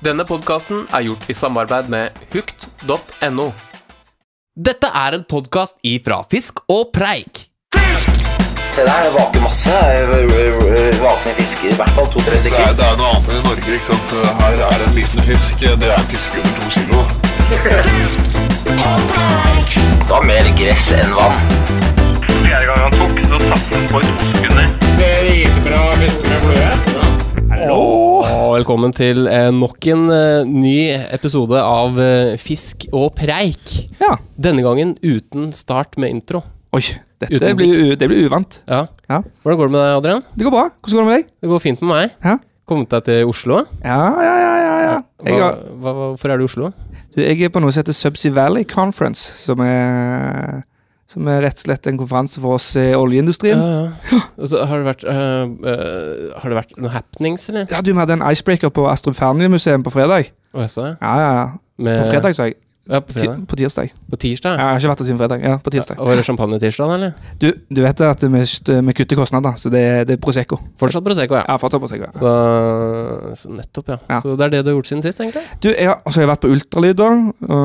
Denne podkasten er gjort i samarbeid med hukt.no. Dette er en podkast ifra Fisk og Preik. Fisk! Se der, det vaker masse. Vakne fisker, i hvert fall to-tre Det stykker. er, det er noe annet enn i Norge. ikke sant? Her er en liten fisk. Det er en fisk under to kilo. Det var mer gress enn vann. Fjerde gang han tok, så satt han på i to sekunder. Og velkommen til eh, nok en eh, ny episode av eh, Fisk og preik. Ja. Denne gangen uten start med intro. Oi, dette blir, det blir uvant. Ja. Ja. Hvordan går det med deg, Adrian? Det går bra. Hvordan går det med deg? Det går fint med meg. Ja. Kommet deg til Oslo? Ja, ja, ja. ja, ja. Hva, har, hva, hvorfor er du i Oslo? du, jeg er på noe som heter Subsea Valley Conference, som er, som er rett og slett en konferanse for oss i oljeindustrien. Ja, ja. Og så har, det vært, uh, uh, har det vært noen happenings, eller? Ja, du, vi hadde en icebreaker på Astrofernie-museet på fredag. Å, det? Ja, ja, ja. Med- På fredag, sa jeg. Ja, på Ti på tirsdag. På tirsdag? Ja, jeg har ikke vært der siden fredag. Ja, på tirsdag. Og Var det champagne-tirsdag, eller? Du, du vet at vi, vi kutter kostnader, så det, det er Prosecco. Fortsatt Prosecco, ja. Ja, fortsatt Prosecco. Ja. Så, så nettopp, ja. Ja. Så det er det du har gjort siden sist, egentlig? Du, jeg har, altså, jeg har vært på ultralyd, da. På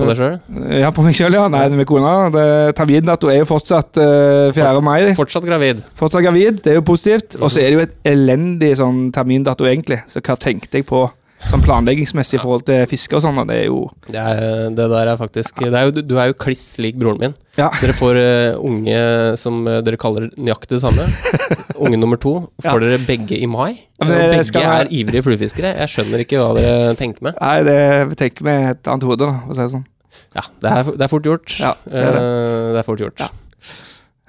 Øh, deg sjøl? Ja, på meg sjøl, ja. Nei, med kona. Det- Termindato er jo fortsatt uh, 4. mai. Fortsatt gravid. Fortsatt gravid, det er jo positivt. Og Mhm. så er det jo et elendig sånn termindato, egentlig. Så hva tenkte jeg på sånn planleggingsmessig i forhold til fiske og sånn? Og det er jo Det, er, det der er faktisk det er jo, Du er jo kliss lik broren min. Ja. Dere får uh, unge som uh, dere kaller nøyaktig det samme. Unge nummer to Ja. får dere begge i mai. Ja, men det begge skal er ivrige fluefiskere. Jeg skjønner ikke hva dere tenker med. Nei, det vi tenker med et annet hode, for å si det sånn. Ja, det er, det er fort gjort. Ja, det er det. Uh, det er fort gjort. Ja.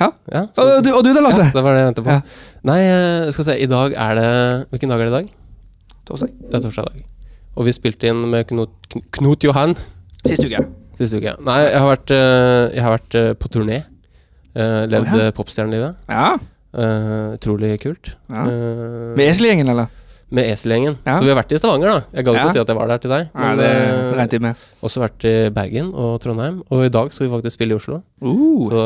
Ja. så, Og du, og du da, Lasse? ja, det var det jeg ventet på. Ja. Nei, eh, skal vi se. I dag er det Hvilken dag er det i dag? Torsdag. Det er torsdag i dag. Og vi spilte inn med Knut, Knut Johan Sist uke. siste uke. Nei, jeg har vært, eh, jeg har vært eh, på turné. Eh, levd oh, ja. eh, popstjernelivet. Ja. Eh, utrolig kult. ja. Uh, Med eselgjengen, eller? med Eselgjengen. Ja. Så vi har vært i Stavanger, da. Jeg gadd ikke Ja. å si at jeg var der til deg. Nei, Men det eh, regnet jeg med. også vært i Bergen og Trondheim. Og i dag skal vi faktisk spille i Oslo. Uh. Så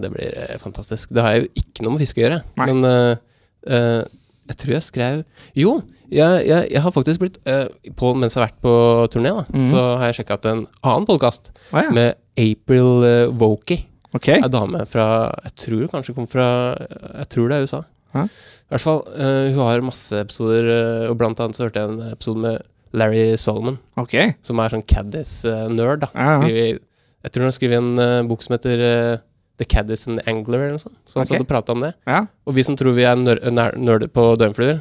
det blir fantastisk. Det har jeg jo ikke noe med fiske å gjøre. Nei. Men jeg tror jeg skrev Jo, jeg, jeg, jeg har faktisk blitt uh, på, Mens jeg har vært på turné, da, Mhm. så har jeg sjekka ut en annen podkast ah, ja. med April uh, Wokey. Okay. Ei dame fra Jeg tror kanskje kom fra Jeg tror det er USA. Hæ? I hvert fall, uh, Hun har masse episoder, eh, og blant annet så hørte jeg en episode med Larry Solomon, okay. som er sånn Caddis-nerd. da ja. Skriver, Jeg tror han har skrevet en eh, bok som heter eh, The Caddis and the Angler, eller noe sånt. Så han okay. satt og prata om det. Ja. Og vi som tror vi er ner ner nerder på døgnfluer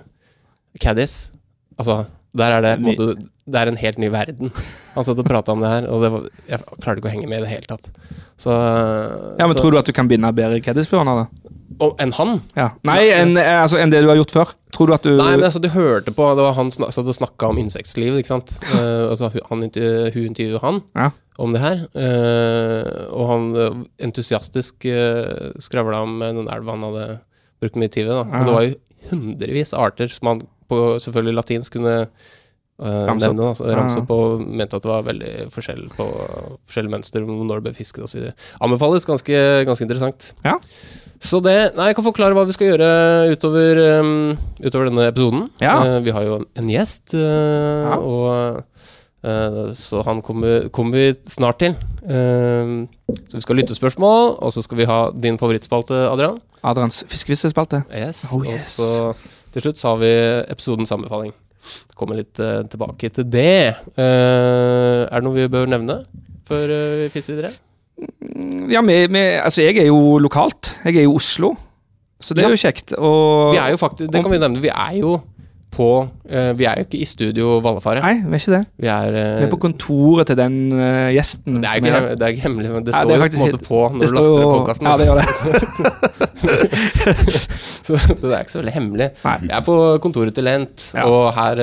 Caddis Altså, der er det på en måte Det er en helt ny verden. Han satt og prata om det her, og det var, jeg klarte ikke å henge med i det hele tatt. Så ja, men så, tror du at du kan binde bedre og, Enn han? Ja. Nei, enn eh, altså, enn det du har gjort før? Tror du at du Nei, men altså, du hørte på Det var han snak, satt og snakka om insektliv, ikke sant. Uh, altså, han, intervju- hun intervjuet han Ja. om det her. Uh, og han entusiastisk uh, skravla om den elva han hadde brukt mye tid ved. Da. Og det var jo hundrevis av arter som han på selvfølgelig latinsk kunne uh, nevne. Altså, ramse ja. opp og mente at det var veldig forskjell på forskjellige mønster, når det ble fisket osv. Anbefales. Ganske, ganske interessant. Ja. Så det Nei, jeg kan forklare hva vi skal gjøre utover, um, utover denne episoden. Ja. Uh, vi har jo en, gjest, uh, Ja. og uh, så han kommer, kommer vi snart til. Så vi skal lytte spørsmål, og så skal vi ha din favorittspalte, Adrian. Adrians fiskevissespalte? Yes. Oh, yes. Og så til slutt så har vi episodens anbefaling. Kommer litt eh, tilbake til det. Eh, er det noe vi bør nevne før eh, vi fisser videre? Ja, vi, vi, altså jeg er jo lokalt. Jeg er jo Oslo. Så det Ja. er jo kjekt. Og Vi er jo faktisk, det kan vi nevne, vi er jo på uh, Vi er jo ikke i studio Vallefare. Nei, vi er ikke det. Vi er, uh, Vi er på kontoret til den uh, gjesten. det er, som ikke, er- det er ikke hemmelig, men det står det jo på en måte på når du laster ned podkasten. Ja, det gjør det. Så det er ikke så veldig hemmelig. Nei. Jeg er på kontoret til Lent, Ja. og her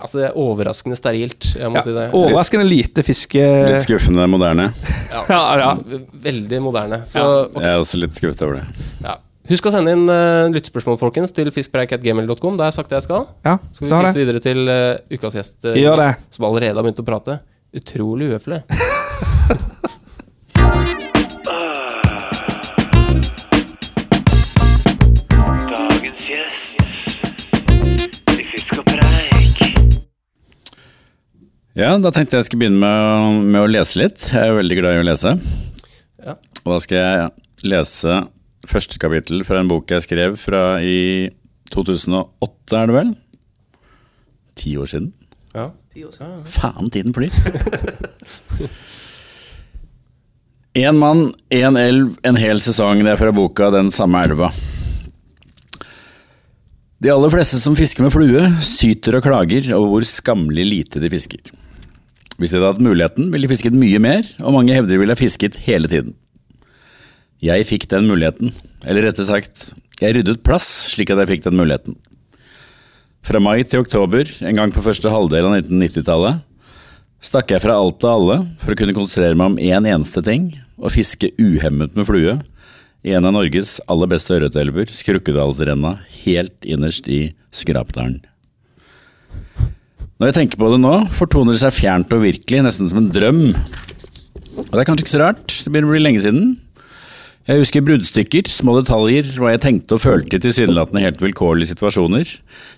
Altså, det er overraskende sterilt, jeg må Ja, si det. Overraskende lite fiske... Litt skuffende moderne. Ja, ja. Veldig moderne. Så Ja. ok, Jeg er også litt skuffet over det. ja. Husk å sende inn uh, lyttespørsmål, folkens, til fiskpreik.gmail.com. Det har jeg sagt jeg skal. ja Skal vi fikse det. videre til uh, ukas gjest, uh, Gjør det. som allerede har begynt å prate. Utrolig uhøflig. Dagens gjest i Fisk og preik. Ja, da tenkte jeg skulle begynne med, med å lese litt. Jeg er veldig glad i å lese. Ja. Og da skal jeg lese første kapittel fra en bok jeg skrev fra i 2008, er det vel? Ti år siden. Ja. Ti år siden. Faen, tiden flyr. En mann, en elv, en hel sesong. Det er fra boka Den samme elva. De aller fleste som fisker med flue, syter og klager over hvor skammelig lite de fisker. Hvis de hadde hatt muligheten, ville de fisket mye mer, og mange hevder de ville ha fisket hele tiden. Jeg fikk den muligheten, eller rettere sagt, jeg ryddet plass slik at jeg fikk den muligheten. Fra mai til oktober, en gang på første halvdel av 1990-tallet, stakk jeg fra alt og alle for å kunne konsentrere meg om én eneste ting, å fiske uhemmet med flue i en av Norges aller beste ørretelver, Skrukkedalsrenna, helt innerst i Skrapdalen. Når jeg tenker på det nå, fortoner det seg fjernt og virkelig, nesten som en drøm. Og det er kanskje ikke så rart, det begynner å bli lenge siden. Jeg husker bruddstykker, små detaljer, hva jeg tenkte og følte i tilsynelatende helt vilkårlige situasjoner.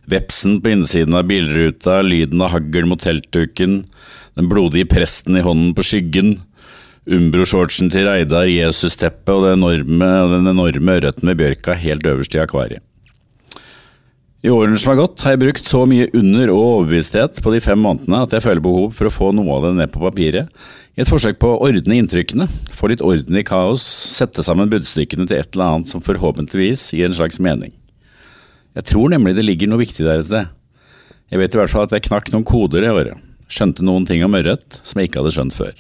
Vepsen på innsiden av bilruta, lyden av hagl mot teltduken, den blodige presten i hånden på skyggen, Umbro-shortsen til Reidar, Jesus-teppet og, det enorme, den enorme ørreten med bjørka helt øverst i akvariet. I årene som har gått, har jeg brukt så mye under- og overbevissthet på de fem månedene at jeg føler behov for å få noe av det ned på papiret, i et forsøk på å ordne inntrykkene, få litt orden i kaos, sette sammen budstykkene til et eller annet som forhåpentligvis gir en slags mening. Jeg tror nemlig det ligger noe viktig der et sted. Jeg vet i hvert fall at jeg knakk noen koder det året, skjønte noen ting om ørret som jeg ikke hadde skjønt før.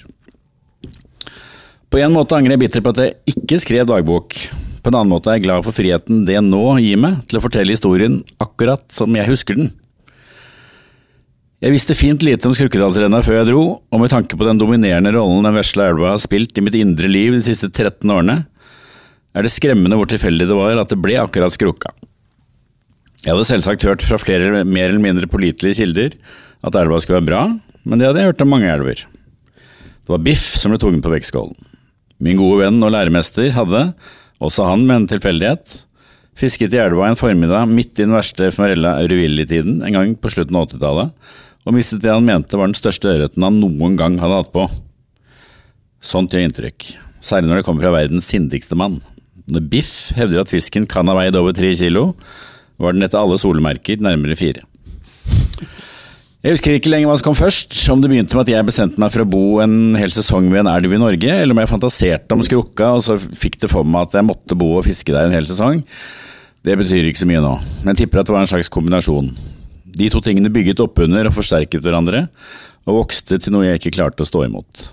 På en måte angrer jeg bittert på at jeg ikke skrev dagbok. På en annen måte er jeg glad for friheten det nå gir meg til å fortelle historien akkurat som jeg husker den. Jeg visste fint lite om Skrukkedalsrenna før jeg dro, og med tanke på den dominerende rollen den vesle elva har spilt i mitt indre liv de siste 13 årene, er det skremmende hvor tilfeldig det var at det ble akkurat Skrukka. Jeg hadde selvsagt hørt fra flere mer eller mindre pålitelige kilder at elva skulle være bra, men det hadde jeg hørt om mange elver. Det var Biff som ble tvunget på vektskålen. Min gode venn og læremester hadde, også han med en tilfeldighet, fisket i elva en formiddag midt i den verste Fmarella Ruvilli-tiden en gang på slutten av 80-tallet, og mistet det han mente var den største ørreten han noen gang hadde hatt på. Sånt gjør inntrykk, særlig når det kommer fra verdens sindigste mann. Når Biff hevder at fisken kan ha veid over tre kilo, var den etter alle solemerker nærmere fire. Jeg husker ikke lenger hva som kom først, om det begynte med at jeg bestemte meg for å bo en hel sesong ved en elv i Norge, eller om jeg fantaserte om Skrukka og så fikk det for meg at jeg måtte bo og fiske der en hel sesong. Det betyr ikke så mye nå, men tipper at det var en slags kombinasjon. De to tingene bygget oppunder og forsterket hverandre, og vokste til noe jeg ikke klarte å stå imot.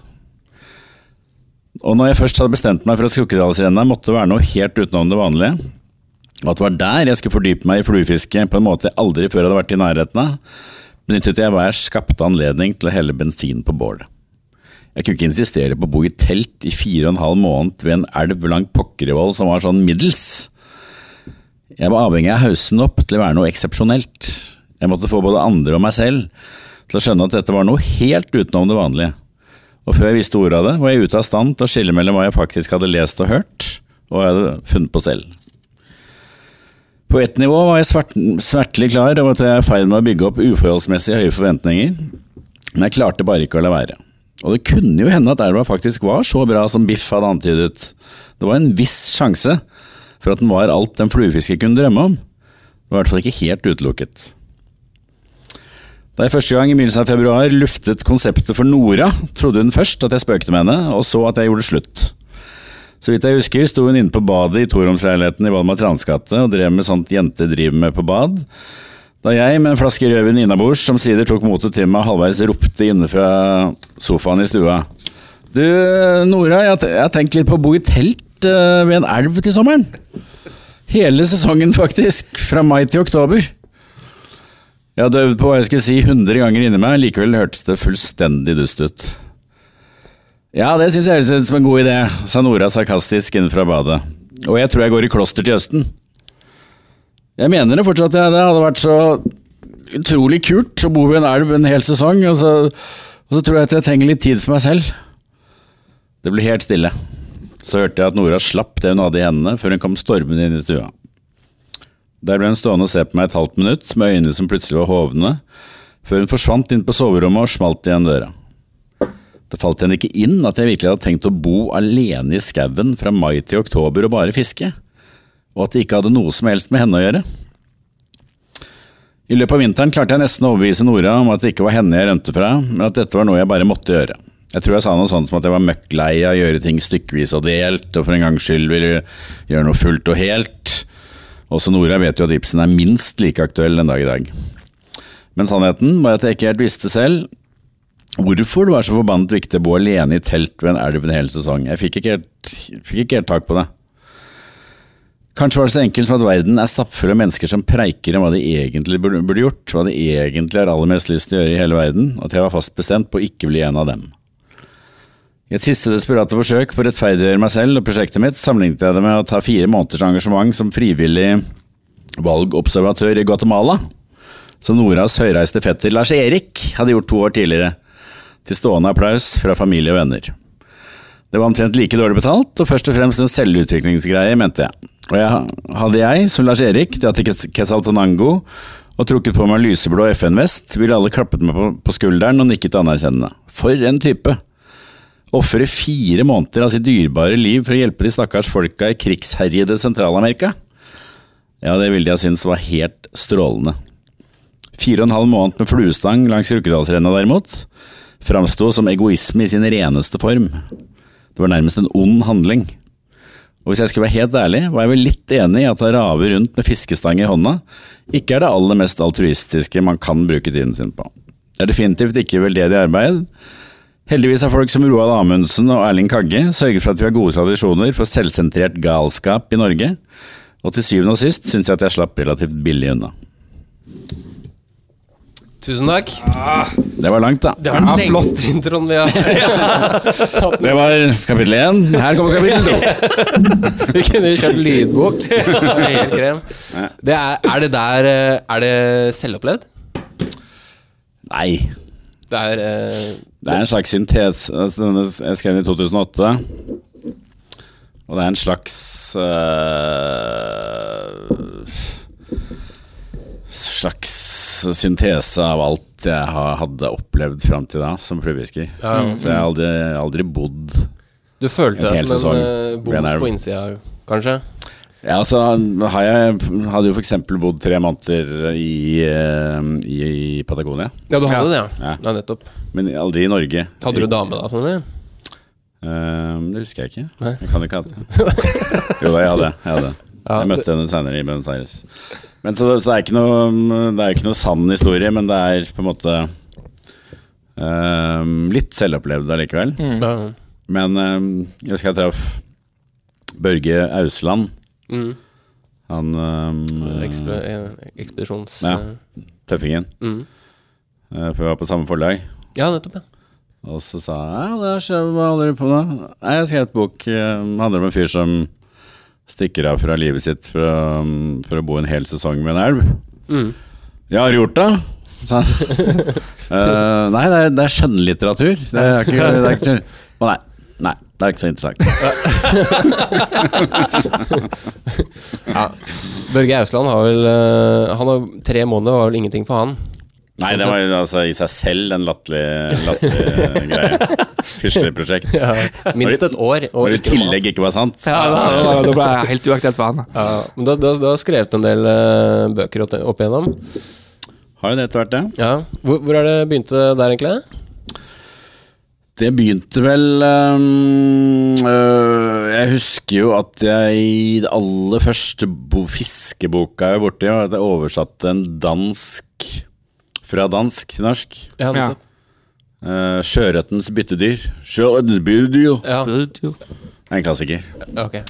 Og når jeg først hadde bestemt meg for at Skrukkedalsrenna måtte være noe helt utenom det vanlige, og at det var der jeg skulle fordype meg i fluefiske på en måte jeg aldri før hadde vært i nærheten av, benyttet jeg hver skapte anledning til å helle bensin på bålet. Jeg kunne ikke insistere på å bo i telt i fire og en halv måned ved en elv langt Pokkervoll som var sånn middels. Jeg var avhengig av hausen opp til å være noe eksepsjonelt. Jeg måtte få både andre og meg selv til å skjønne at dette var noe helt utenom det vanlige. Og før jeg visste ordet av det, var jeg ute av stand til å skille mellom hva jeg faktisk hadde lest og hørt, og hva jeg hadde funnet på selv. På ett nivå var jeg svert, smertelig klar over at jeg er i ferd med å bygge opp uforholdsmessig høye forventninger, men jeg klarte bare ikke å la være. Og det kunne jo hende at elva faktisk var så bra som Biff hadde antydet. Det var en viss sjanse for at den var alt den fluefisker kunne drømme om. Det var i hvert fall ikke helt utelukket. Da jeg første gang i begynnelsen av februar luftet konseptet for Nora, trodde hun først at jeg spøkte med henne, og så at jeg gjorde slutt. Så vidt jeg husker, sto hun inne på badet i toromsleiligheten i Valmar Transgate og drev med sånt jenter driver med på bad. Da jeg med en flaske rødvin innabords omsider tok motet til meg halvveis ropte inne fra sofaen i stua. Du, Nora, jeg har, tenkt litt på å bo i telt uh, ved en elv til sommeren. Hele sesongen, faktisk. Fra mai til oktober. Jeg hadde øvd på hva jeg skulle si hundre ganger inni meg, likevel hørtes det fullstendig dust ut. Ja, det syns jeg høres ut som en god idé, sa Nora sarkastisk inne badet. Og jeg tror jeg går i kloster til høsten. Jeg mener det fortsatt, jeg. det hadde vært så utrolig kult å bo ved en elv en hel sesong, og så, og så tror jeg at jeg trenger litt tid for meg selv. Det ble helt stille. Så hørte jeg at Nora slapp det hun hadde i hendene, før hun kom stormende inn i stua. Der ble hun stående og se på meg et halvt minutt, med øynene som plutselig var hovne, før hun forsvant inn på soverommet og smalt igjen døra. Det falt henne ikke inn at jeg virkelig hadde tenkt å bo alene i skauen fra mai til oktober og bare fiske, og at det ikke hadde noe som helst med henne å gjøre. I løpet av vinteren klarte jeg nesten å overbevise Nora om at det ikke var henne jeg rømte fra, men at dette var noe jeg bare måtte gjøre. Jeg tror jeg sa noe sånt som at jeg var møkk lei av å gjøre ting stykkevis og delt, og for en gangs skyld ville gjøre noe fullt og helt. Også Nora vet jo at Ibsen er minst like aktuell den dag i dag. Men sannheten var at jeg ikke helt visste selv hvorfor det var så forbannet viktig å bo alene i telt ved en elv en hel sesong. Jeg fikk ikke helt, fikk ikke helt tak på det. Kanskje var det så enkelt som at verden er stappfull av mennesker som preiker om hva de egentlig burde gjort, hva de egentlig har aller mest lyst til å gjøre i hele verden, at jeg var fast bestemt på å ikke bli en av dem. I et siste desperate forsøk på å rettferdiggjøre meg selv og prosjektet mitt, sammenlignet jeg det med å ta fire måneders engasjement som frivillig valgobservatør i Guatemala, som Noras høyreiste fetter Lars Erik hadde gjort to år tidligere, til stående applaus fra familie og venner. Det var omtrent like dårlig betalt, og først og fremst en selvutviklingsgreie, mente jeg. Og jeg, hadde jeg, som Lars Erik, dratt til Quetzaltenango og trukket på meg lyseblå FN-vest, ville alle klappet meg på, på skulderen og nikket anerkjennende. For en type! Ofre fire måneder av sitt dyrebare liv for å hjelpe de stakkars folka i krigsherjede Sentral-Amerika? Ja, det ville jeg synes var helt strålende. Fire og en halv måned med fluestang langs Rukkedalsrenna derimot, framsto som egoisme i sin reneste form. Det var nærmest en ond handling. Og hvis jeg skulle være helt ærlig, var jeg vel litt enig i at å rave rundt med fiskestang i hånda ikke er det aller mest altruistiske man kan bruke tiden sin på. Det er definitivt ikke veldedig arbeid. Heldigvis har folk som Roald Amundsen og Erling Kagge sørget for at vi har gode tradisjoner for selvsentrert galskap i Norge, og til syvende og sist syns jeg at jeg slapp relativt billig unna. Tusen takk. Det var langt, da. Det var den flotteste introen vi har Det var kapittel én. Her kommer kapittel to. Vi kunne jo kjørt lydbok. Det er helt krem. Det er, er det der eh, Er det selvopplevd? Nei. Det er eh, Det er en slags syntese altså, denne- Jeg skrev den i 2008. Og det er en slags øh, Slags syntese av alt jeg hadde opplevd fram til da som fluefisker. Ja. Så jeg har aldri, aldri bodd Du følte En hel deg som sesong en uh, en boms på innsida, kanskje? Ja, altså har jeg hadde jo for eksempel bodd tre måneder i, i, i Patagonia. Ja, du hadde det, ja. Ja. ja. nettopp. Men aldri i Norge. Hadde du dame da, sånn eller? Ehm, det husker jeg ikke. Nei. Jeg kan ikke ha det. Jo da, jeg hadde. Jeg, hadde. Ja, jeg møtte henne senere i Buenos Aires. Men så, så det er ikke noe Det er ikke noe sann historie, men det er på en måte um, litt selvopplevd allikevel. Mm. Men um, jeg husker jeg traff Børge Ausland. Mm. Han um, Ekspe eh, ekspedisjons... Ja. tøffingen. Mm. eh, For vi var på samme forlag. Ja, nettopp, ja. Og så sa jeg ja, det er hva holder du på med? Nei, jeg skrev et bok Det handler om en fyr som stikker av fra livet sitt for å, for å bo en hel sesong med en elv. Mm. Ja, har du gjort det? Så. Eh, nei, det er, det er skjønnlitteratur. Det er ikke, det er ikke nei. Nei, det er ikke så interessant. ja. Børge Ausland har vel eh, Han har Tre måneder var vel ingenting for han. Nei, det var jo altså i seg selv en latterlig latterlig greie. Fyrstelig-prosjekt. Ja. Minst et år. Og i tillegg ikke var sant. Ja, da, da, da ble jeg helt uaktuelt for han. da. Ja, men du, du, du har skrevet en del eh, bøker opp, opp igjennom. Har jo det etter hvert, det. Ja. Hvor, hvor er det begynte der, egentlig? Det begynte vel um, øh, Jeg husker jo at jeg i det aller første bo fiskeboka jeg var borti, var at jeg oversatte en dansk fra dansk til norsk. Ja, ja. Uh, Sjøørretens byttedyr. Sjøørretens byttedyr. Ja. Det er en klassiker. Okay.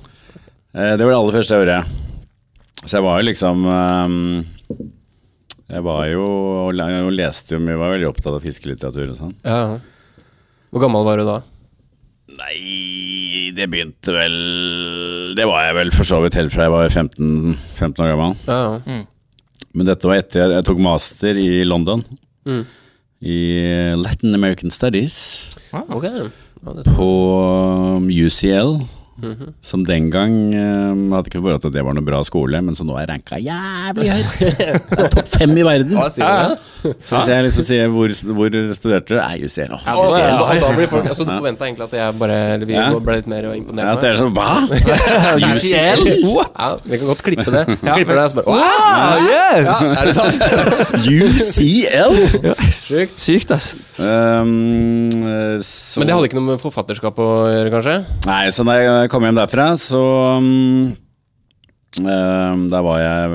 Uh, det var det aller første jeg gjorde. Så jeg var jo liksom um, Jeg var jo og leste jo mye, var veldig opptatt av fiskelitteratur og sånn. Ja. ja. Hvor gammel var du da? Nei, det begynte vel Det var jeg vel for så vidt helt fra jeg var 15, 15 år gammel. Ja, ja. Men dette var etter jeg, jeg tok master i London. Mm. I Latin American Studies Ok. Ja, på på um, UCL. Som den gang eh, hadde ikke forhold til at det var noe bra skole, men som nå er ranka jævlig høyt. Topp fem i verden. Hva sier du Ja. Så hvis jeg liksom sier hvor, hvor studerte du? Nei, UCL. Oh, Og, UCL. og da blir folk Altså, du forventa egentlig at jeg bare eller vi Ja. ble litt mer Ja, imponert at det er sånn, hva? UCL? What? Ja, vi kan godt klippe det. Klipper det, og så bare Wow! Ah, yeah. Ja, er det sant? UCL? Ja, Sykt, ass. Um, eh, så, Men det hadde ikke noe med forfatterskap å gjøre, kanskje? Nei, så da jeg kom hjem derfra, så um, um, Da var jeg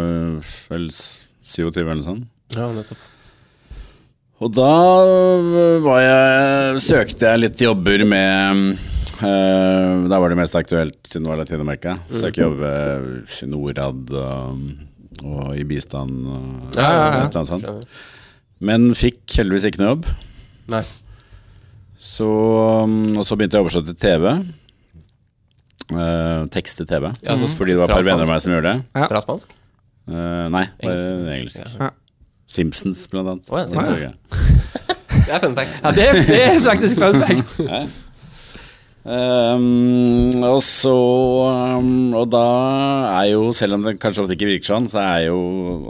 vel 27 eller noe sånt. Ja, nettopp. Og da var jeg, søkte jeg litt jobber med uh, Da var det mest aktuelt siden det var Latin-Amerika. Søke jobber i Norad og, og i bistand og Ja, ja, ja. eller sånt. Men fikk heldigvis ikke noe jobb. Nei. Så, um, og så begynte jeg å oversette til TV. Uh, tekst til TV. Ja, altså, Fordi det var et par venner av meg som gjorde det. Ja. Fra spansk? Uh, nei, bare Engelsk. engelsk. Ja. Simpsons, blant annet. Oh, ja, Simpsons. Så. Det er fun fact. Ja, det, det er faktisk fun fact. Um, og så um, Og da er jo, selv om det kanskje ofte ikke virker sånn, så er jo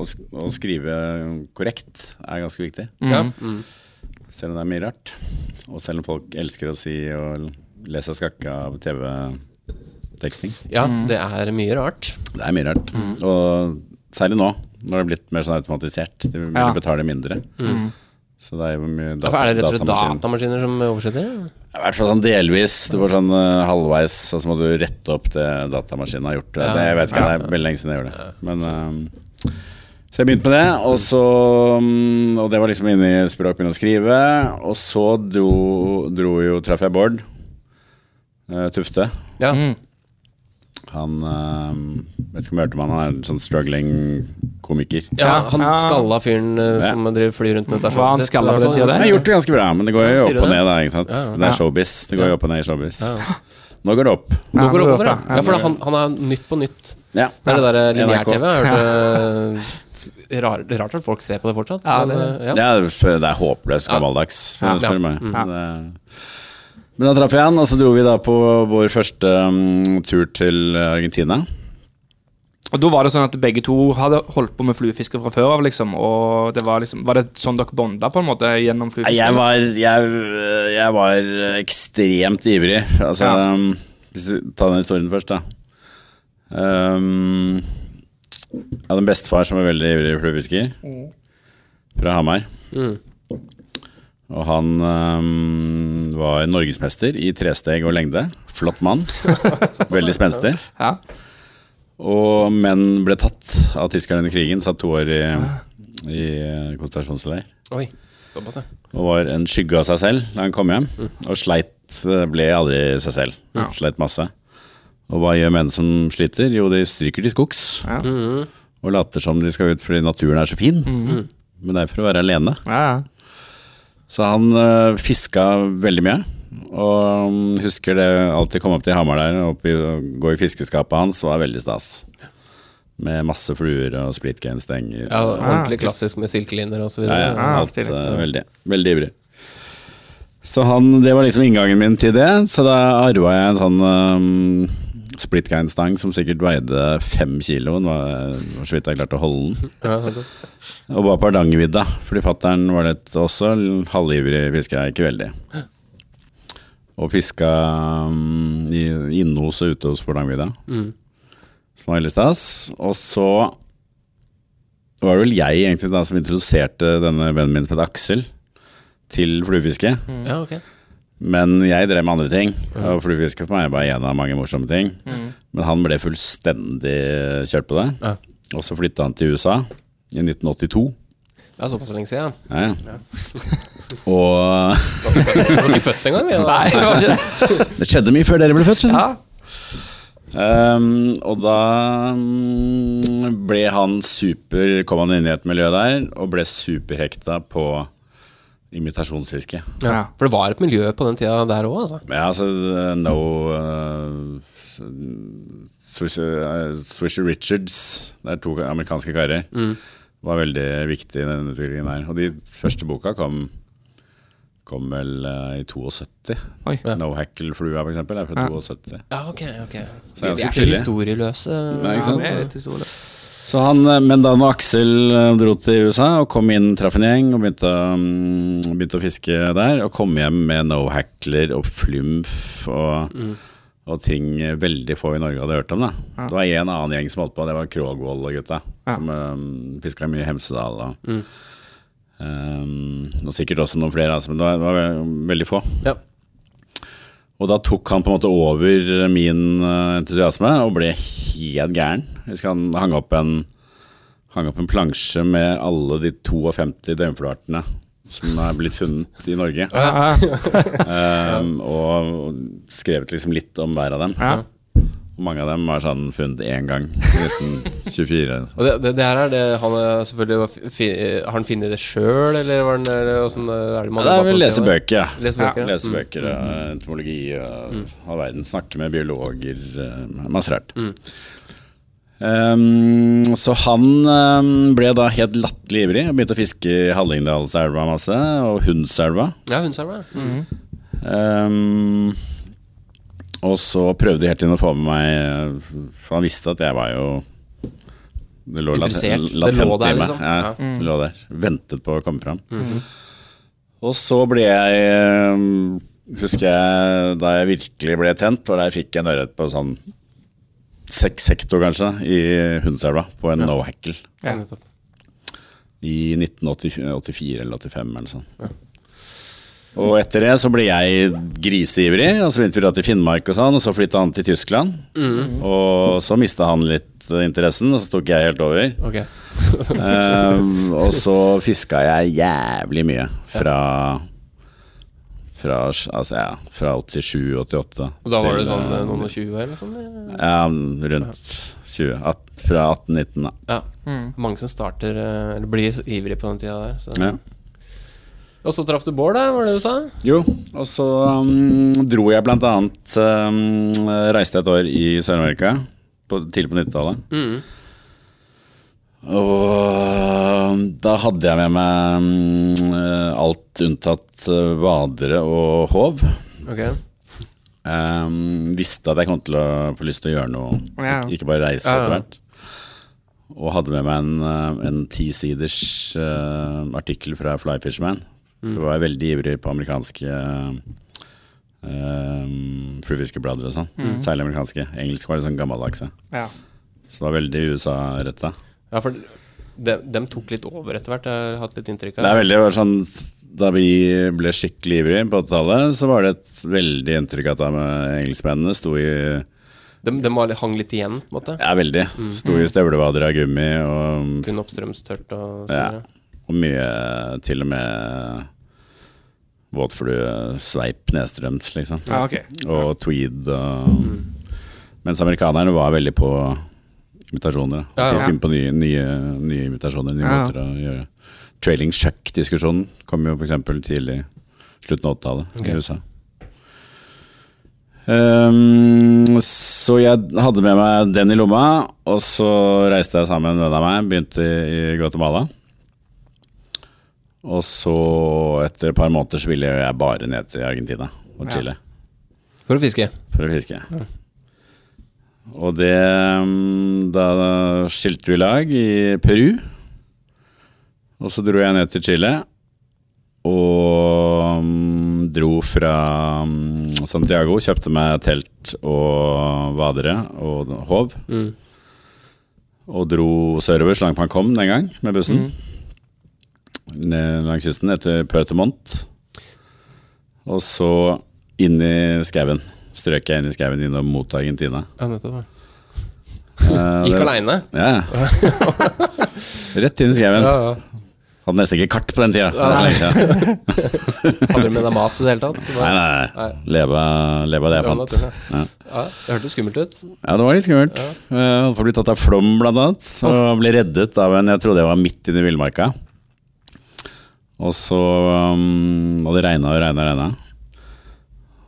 å, å skrive korrekt er ganske viktig. Ja. Mm. Selv om det er mye rart. Og selv om folk elsker å si og lese skakka av av TV-teksting. ja, det er mye rart. Det er mye rart. Og særlig nå, når det er blitt mer sånn automatisert. De vil Ja. betale mindre. Så det er jo mye Ja, er det rett og slett datamaskiner. datamaskiner som oversetter? I hvert fall sånn delvis. Det var sånn uh, halvveis, og så må du rette opp det datamaskinen har gjort. Ja. Det, jeg vet ikke, det er veldig lenge siden jeg gjorde det. Men, eh, så jeg begynte med det, og så mm, Og det var liksom inne i språk, begynne å skrive. Og så dro, dro jo, traff jeg Bård eh, Tufte. Ja. Mm. Han eh, Vet ikke om jeg hørte om han, er en sånn struggling komiker. ja, han Ja. skalla fyren eh, Ja. som driver flyr rundt med Var han skalla på den tida Han der? har gjort det ganske bra, men det går jo Ja, opp og det? ned. Da, ikke sant? Ja, ja. Det er showbiz. Det går jo opp og ned i showbiz. Nå går det opp. Nå går det ja. opp, ja. ja for han, han er Nytt på nytt. Ja. Det er det der NRK. lineær-TV. Jeg hørte rar, Rart at folk ser på det fortsatt. Ja, men, det- eh, ja. Det er, det er håpløst Ja. gammeldags, spør du meg. Men da traff jeg han, og så dro vi da på vår første um, tur til Argentina. Og da var det sånn at begge to hadde holdt på med fluefiske fra før av, liksom. Og det var liksom Var det sånn dere bonda, på en måte, gjennom fluefiske? Jeg var, jeg, jeg var ekstremt ivrig. Altså, Ja. um, tar den historien først, da. Um, jeg hadde en bestefar som var veldig ivrig fluefisker. Fra Hamar. Mm. Og han um, var norgesmester i tresteg og lengde. Flott mann. Veldig spenstig. Ja. Og menn ble tatt av tyskerne under krigen, satt to år i, i konsentrasjonsleir. Oi. Og var en skygge av seg selv da han kom hjem. Og sleit, ble aldri seg selv. Ja. Sleit masse. Og hva gjør menn som sliter? Jo, de stryker til skogs. Ja. Mhm. Og later som de skal ut fordi naturen er så fin. Men det er for å være alene. Ja, ja. Så han uh, fiska veldig mye. Og um, husker det alltid komme opp til Hamar der opp i, og gå i fiskeskapet hans var veldig stas. Med masse fluer og splitgain-stenger. ja, Ordentlig klassisk med silkelinjer og så Ja, videre. ja, Ja, alt øh, veldig, veldig ivrig. Så han, det var liksom inngangen min til det. Så da arva jeg en sånn um, splitgain-stang som sikkert veide fem kilo. Det var, var så vidt jeg klarte å holde den. Og var på Hardangervidda, fordi fattern var litt også halvivrig fisker, ikke veldig. Og fiska um, i inne hos og ute hos på Hardangervidda, Mm. som var veldig stas. Og så var det vel jeg egentlig da som introduserte denne vennen min som het Aksel, til fluefiske. ja, ok. Men jeg drev med andre ting, og fluefiske for meg bare en av mange morsomme ting. Men han ble fullstendig kjørt på det. Ja. Og så flytta han til USA i 1982. Det er såpass lenge siden. Ja, ja. Og Du var ikke født? Ja. Nei, det var ikke det. det skjedde mye før dere ble født. Ja. Um, og da mm, ble han super Kom han inn i et miljø der og ble superhekta på imitasjonsfiske. Ja. For det var et miljø på den tida der òg, altså. Ja, altså No uh, Swisher, uh, Richards, det er to amerikanske karer, var veldig viktig i den utviklingen her. Og de første boka kom Kom vel uh, i 72. Oi. Ja. No Hackle-flua, for eksempel, er fra Ja. 72. Ja, ok, ok. Så De er er så tidlig. historieløse. Nei, ikke sant? Ja, han, eh, men da når Aksel eh, dro til USA og kom inn, traff en gjeng og begynte, mm, begynte å fiske der, og kom hjem med no hackler og flumf og, og ting veldig få i Norge hadde hørt om. da Ja. Det var en annen gjeng som holdt på, det var Krogvold og gutta, Ja. som um, fiska mye i Hemsedal. Og, um, og sikkert også noen flere, altså, men det var, det var veldig få. Ja. Og da tok han på en måte over min eh, entusiasme og ble helt gæren. Jeg husker han hang opp en, hang opp en plansje med alle de 52 døgnfluartene som er blitt funnet i Norge. Um, og skrevet liksom litt om hver av dem. Mange av dem var sånn funnet én gang 1924. Og det, det, det her er det Han selvfølgelig fi, Har han funnet det sjøl, eller var han hvordan er det man Ja, det er vel lese bøker, ja. Lese bøker, ja. Lese bøker, og entomologi og all verden. Snakke med biologer. eh, Masse rart. Um, så han um, ble da helt latterlig ivrig og begynte å fiske i Hallingdalselva masse, og Hundselva. Ja, hundselva. Mm. Um, og så prøvde de helt inn å få med meg For han visste at jeg var jo Det lå lat- lat Det lå der, i meg. liksom. Ja, Ja. det lå der. Ventet på å komme fram. Og så ble jeg um, Husker jeg da jeg virkelig ble tent, og da jeg fikk en ørret på sånn seks hekto, kanskje, i Hundselva, på en no hackle. Ja, nettopp. I 1984 eller 85 eller sånn. Og etter det så ble jeg griseivrig, og så begynte vi da til Finnmark og sånn, og så flytta han til Tyskland. Og så mista han litt interessen, og så tok jeg helt over. Okay. um, og så fiska jeg jævlig mye fra fra, altså, ja, fra 87-88. Og da var det til, sånn eh, noen og tjue eller sånn? Ja, rundt 20. At, fra 18-19, da. Ja. Mange som starter eh, Eller blir ivrig på den tida der. Så. Ja. Og så traff du Bård, da, var det du sa? Jo, og så um, dro jeg blant annet um, Reiste et år i Sør-Amerika tidlig på 90-tallet. Mm. Og da hadde jeg med meg um, alt unntatt uh, vadere og håv. Ok. Um, visste at jeg kom til å få lyst til å gjøre noe, Ja. ikke bare reise Ja, ja. etter hvert. Og hadde med meg en, uh, en tisiders uh, artikkel fra Fly Fisherman. Mm. Så var jeg veldig ivrig på amerikanske uh, fluefiskeblader og sånn. Mm. Særlig amerikanske. Engelsk var litt sånn gammeldagse. Ja. Så det var veldig USA-retta. Ja, for de, dem tok litt over etter hvert, jeg har hatt litt inntrykk av. Det er veldig sånn Da vi ble skikkelig ivrige på 80-tallet, så var det et veldig inntrykk at de engelskmennene sto i De, de var, hang litt igjen, på en måte. Ja, veldig. Sto i støvlevader av gummi og, Kun oppstrømstørt og sånn? Ja. og mye Til og med våtfluesveip nedstrøms, liksom. ja, okay. Og tweed og Mens amerikanerne var veldig på imitasjoner. Ja, ja. De finner på nye, nye, nye imitasjoner, nye måter å gjøre Trailing chuck-diskusjonen kom jo f.eks. tidlig slutten av 80-tallet okay. i USA. Um, så jeg hadde med meg den i lomma, og så reiste jeg sammen med en venn av meg, begynte i Guatemala. Og så, etter et par måneder, så ville jeg bare ned til Argentina og Ja. For å fiske. for å fiske. Og det mm, Da skilte vi lag i Peru. Og så dro jeg ned til Chile. Og mm, dro fra mm, Santiago, kjøpte meg telt og vadere og håv. Mm. Og dro sørover så langt man kom den gang med bussen. Ned langs kysten etter Pøtermont. Og så inn i skauen. Strøk jeg inn i skauen innom mot Argentina. Ja, nettopp. ja. Eh, Gikk aleine? Ja. Rett inn i skauen. Ja, ja. Hadde nesten ikke kart på den tida. Ja. Hadde du med deg mat i det hele tatt? Bare- nei, Nei. nei. Leve, leve av det jeg fant. Ja, Ja. Ja, det hørtes skummelt ut. Ja, det var litt skummelt. Jeg holdt på å bli tatt av flom, blant annet. Og ble reddet av en jeg trodde jeg var midt inne i villmarka. Og så um, Og det regna og regna og regna.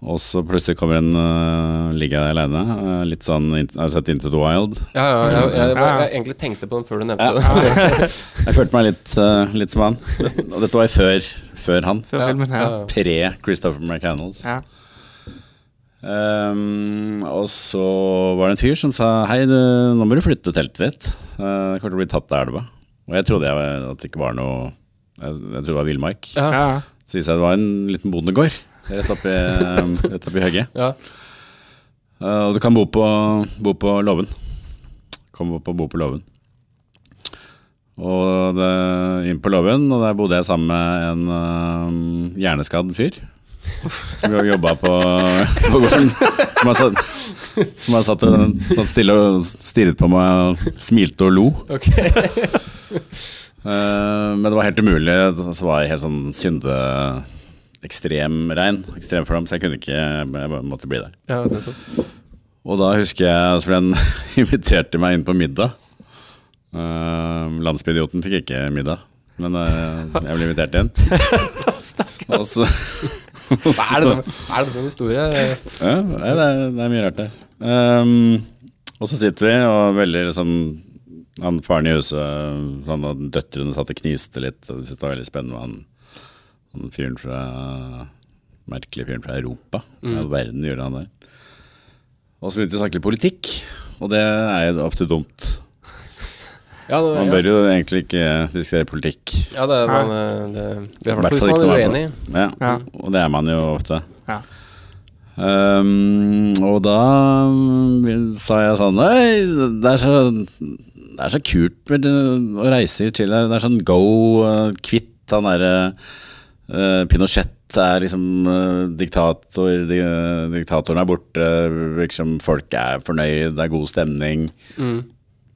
Og så plutselig kommer en uh, Ligger jeg der aleine. Uh, litt sånn Har du sett Into the Wild? Ja, ja, jeg, jeg, jeg, Ja. jeg, egentlig tenkte på den før du nevnte det. Jeg følte meg litt, uh, litt som han. Og dette var jo før, før han. Før filmen ja. Pre Christopher McCannels. Ja. Um, og så var det en fyr som sa Hei, du, nå må du flytte teltet ditt. Uh, det kommer til å bli tatt av elva. Og jeg trodde jeg, at det ikke var noe Jeg, jeg tror det var villmark. Ja. Ja. Så viste det seg det var en liten bondegård rett oppi, um, rett oppi høgget. Ja. Uh, og du kan bo på, bo på låven. Kom opp og bo på låven. Og det, inn på låven, og der bodde jeg sammen med en uh, hjerneskadd fyr. Som jo jobba på, på gården. Som har satt, som har satt, satt stille og stirret på meg og smilte og lo. Ok. Eh, men det var helt umulig. Så var jeg helt sånn synde... Ekstremregn. Ekstremflom, så jeg kunne ikke Jeg måtte bli der. Ja, nettopp. Og da husker jeg så ble han inviterte meg inn på middag. Uh, Landsbyidioten fikk ikke middag, men uh, jeg ble invitert inn. og Hva er det, for en historie? Ja, det, er, det er mye rart det. Um, og så sitter vi, og veldig liksom Han faren i huset han og døtrene satt og kniste litt. Og jeg syntes det var veldig spennende med han, han fyren fra Merkelig fyren fra Europa. Hva i all verden gjorde han der? Og så begynte de å snakke litt politikk, og det er jo ofte dumt. Ja, det, Man ja. bør jo egentlig ikke diskutere politikk. ja det, er man, eh, det, det er i hvert fall hvis man er uenig. Ja, Ja. og det er man jo ofte. Ja. Um, og da um, sa jeg sånn Øy, det er så, det er så kult med det, å reise i Chile. Det er sånn go, uh, kvitt han derre uh, Pinochet er liksom uh, diktator. Di, diktatoren er borte. liksom folk er fornøyd, det er god stemning. Mm.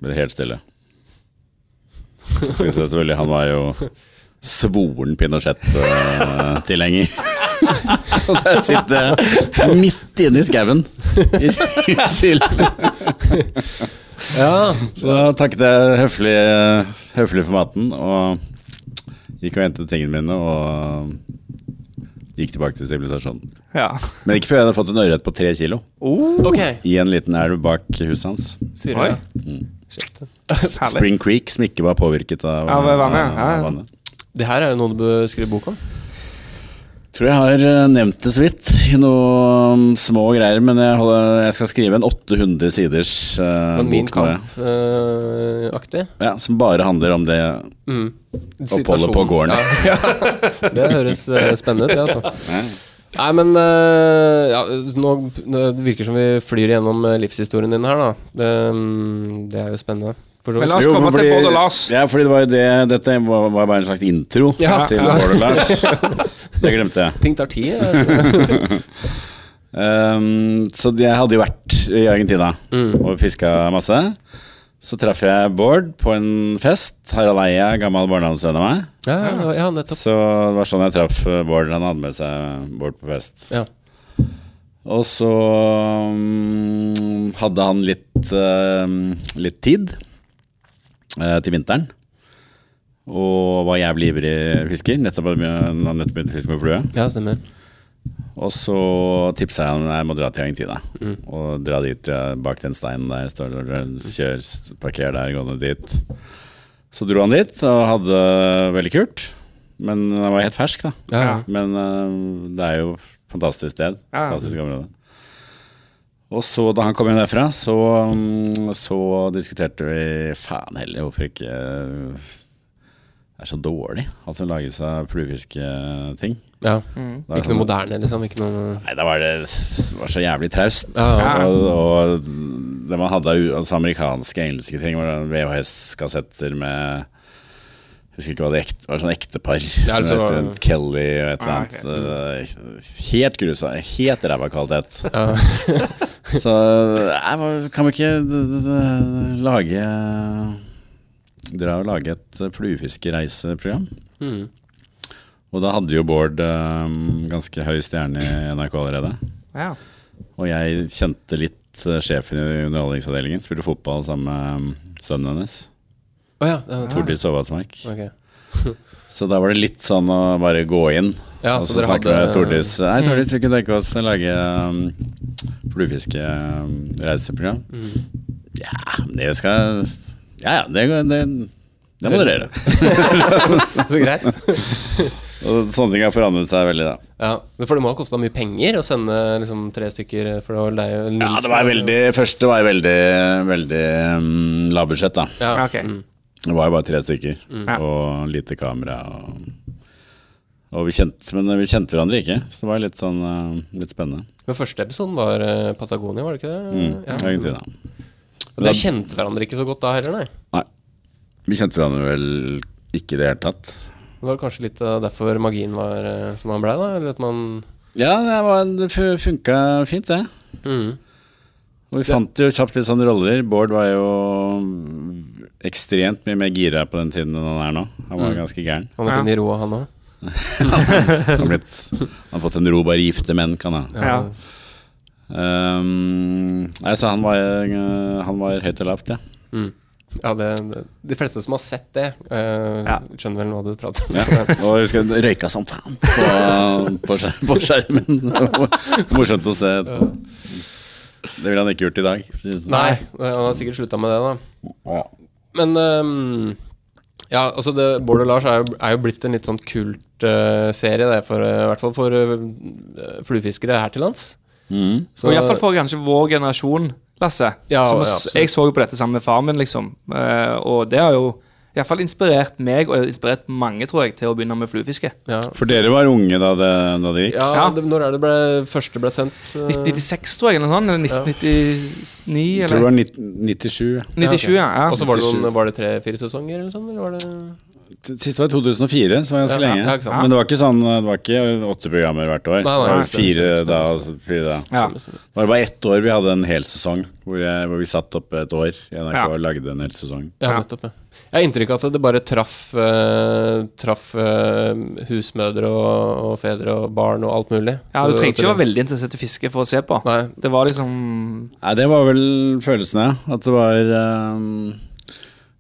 Ble helt stille. Synes jeg selvfølgelig Han var jo svoren Pinochet-tilhenger. Og der sitter midt inne i skauen i Chile. Ja, Så da takket jeg høflig, høflig for maten og gikk og hentet tingene mine og gikk tilbake til sivilisasjonen. ja. Men ikke før jeg hadde fått en ørret på tre kilo ok. i en liten elv bak huset hans. Sier du Oi. Mm. Spring Creek, som ikke var påvirket av, Av vannet, ja. av vannet. Det her er jo noe du bør skrive bok om. Tror jeg har eh, nevnt det så vidt i noen små greier, men jeg, holder, jeg skal skrive en 800 siders uh, Min bok nå, ja. Kamp-aktig. Ja, som bare handler om det. Mm. Oppholdet på gården. Ja, ja. Det høres eh, spennende ut, det, altså. Ja. Nei, men eh, ja, nå, det virker som vi flyr gjennom eh, livshistorien din her, da. Det, mm, det er jo spennende. Men la oss Jo, komme fordi, til Bård og Lars. Ja, fordi det var jo det Dette var, var bare en slags intro Ja, til ja. Bård og Lars. Det glemte jeg. Ting tar tid. Um, så jeg hadde jo vært i Argentina Mm. og fiska masse. Så traff jeg Bård på en fest. Harald Eia, gammel barndomsvenn av meg. Ja, ja, ja, nettopp. Så det var sånn jeg traff eh, Bård. Han hadde med seg Bård på fest. Ja. Og så um, hadde han litt, uh, litt tid uh, til vinteren. Og var jævlig ivrig fisker. Nettopp begynt å fiske med flue. ja, stemmer. Og så tipsa jeg han jeg må dra til Argentina. Og dra dit bak den steinen der. Står kjør, parker der, gå ned dit. Så dro han dit og hadde veldig kult. Men han var helt fersk, da. Ja, ja. Men uh, det er jo fantastisk sted. Ja. Fantastisk område. Og så da han kom hjem derfra, så, mm, så diskuterte vi Faen heller, hvorfor ikke eh, er så dårlig, Altså lage seg seg ting. ja. Mm. Ikke noe sånn- moderne, liksom. Ikke noe Nei, da var det, det var så jævlig traust. Ja, ja. Og, og det man hadde av altså amerikanske, engelske ting, var VHS-kassetter med Jeg husker ikke hva det ekte, var, sånn ektepar. Ja, altså- som heter Kelly og et eller Ah, annet. Eh, Helt grusa. Helt ræva kvalitet. Så jeg, kan vi ikke d- d- d- lage Dra og lage et fluefiskereiseprogram? Mm. Og da hadde jo Bård um, ganske høy stjerne i NRK allerede. Ja. Og jeg kjente litt eh, sjefen i underholdningsavdelingen. Spilte fotball sammen med mm, sønnen hennes. Oh, ja. ja. Tordis Sovatsmark. Okay. Så da var det litt sånn å bare gå inn Ja, og så så dere hadde- med Tordis. Nei, Tordis, vi kunne tenke oss å lage um, fluefiskereiseprogram. Mm. Ja, det skal Ja, ja, det, det, det må dere gjøre. Så greit. Og sånne ting har forandret seg veldig, da. Ja, men For det må ha kosta mye penger å sende liksom tre stykker for det var deg og Nils. Ja, det var veldig Første var veldig, veldig um, lavbudsjett, da. Ja. Okay. Mm. Det var jo bare tre stykker, mm. og lite kamera. Og, og vi kjente, men vi kjente hverandre ikke, så det var litt sånn uh, litt spennende. Men første episoden var uh, Patagonia, var det ikke det? Mm, Ja. Argentina. Og Dere kjente hverandre ikke så godt da heller, nei? Nei. Vi kjente hverandre vel ikke i det hele tatt. Det var kanskje litt derfor magien var eh, som han blei, da? Eller at man Ja, det, var, det funka fint, det. mm. Og vi fant jo kjapt litt sånne roller. Bård var jo ekstremt mye mer gira på den tiden enn han er nå. Han var Mm. ganske gæren. Han har Ja. han òg. Han har, han har fått en ro bare gifte menn kan ha. Ja. Um, nei, så han var, uh, han var høyt og lavt, ja. Mm. Ja, det, det, de fleste som har sett det, uh, Ja. skjønner vel hva du prater om. ja. Og jeg husker han røyka som faen på, på, på skjermen. Morsomt å se. etterpå. Det ville han ikke gjort i dag. sånn. Nei, han har sikkert slutta med det, da. Men um, Ja, altså det, Bård og Lars er jo, er jo blitt en litt sånn kult Serie, det, for, uh, i hvert fall for uh, fluefiskere her til lands. Mm. Så- Og iallfall for kanskje vår generasjon, Lasse. Ja, Som ja, jeg så jo på dette sammen med faren min, liksom. Eh, og det har jo iallfall inspirert meg, og inspirert mange, tror jeg, til å begynne med fluefiske. Ja, For dere var unge da det, da det gikk? ja, Ja. Det, når er det ble, første ble sendt? eh, 1996, tror jeg, eller noe sånt. Eller 1999, Jeg tror det var 19, 97. 97, ja. ja. Og så var det, 97. noen, var det tre-fire sesonger, eller sånn? Eller var det Siste var i 2004, så var det ganske Ja, ja, lenge. ja, ikke. Men det var ikke sånn Det var ikke åtte programmer hvert år. Nei, nei, det var stemmer, fire da fire da. Det var bare ett år vi hadde en hel sesong, hvor, jeg, hvor vi satt opp et år i NRK Ja. og lagde en hel sesong. Ja, Ja. nettopp. Ja. Jeg har inntrykk av at det bare traff, eh, traff eh, husmødre og, og fedre og barn og alt mulig. ja, du trengte ikke å være veldig interessert i fiske for å se på. Nei, Det var liksom Nei, det var vel følelsen, ja. At det var ehm,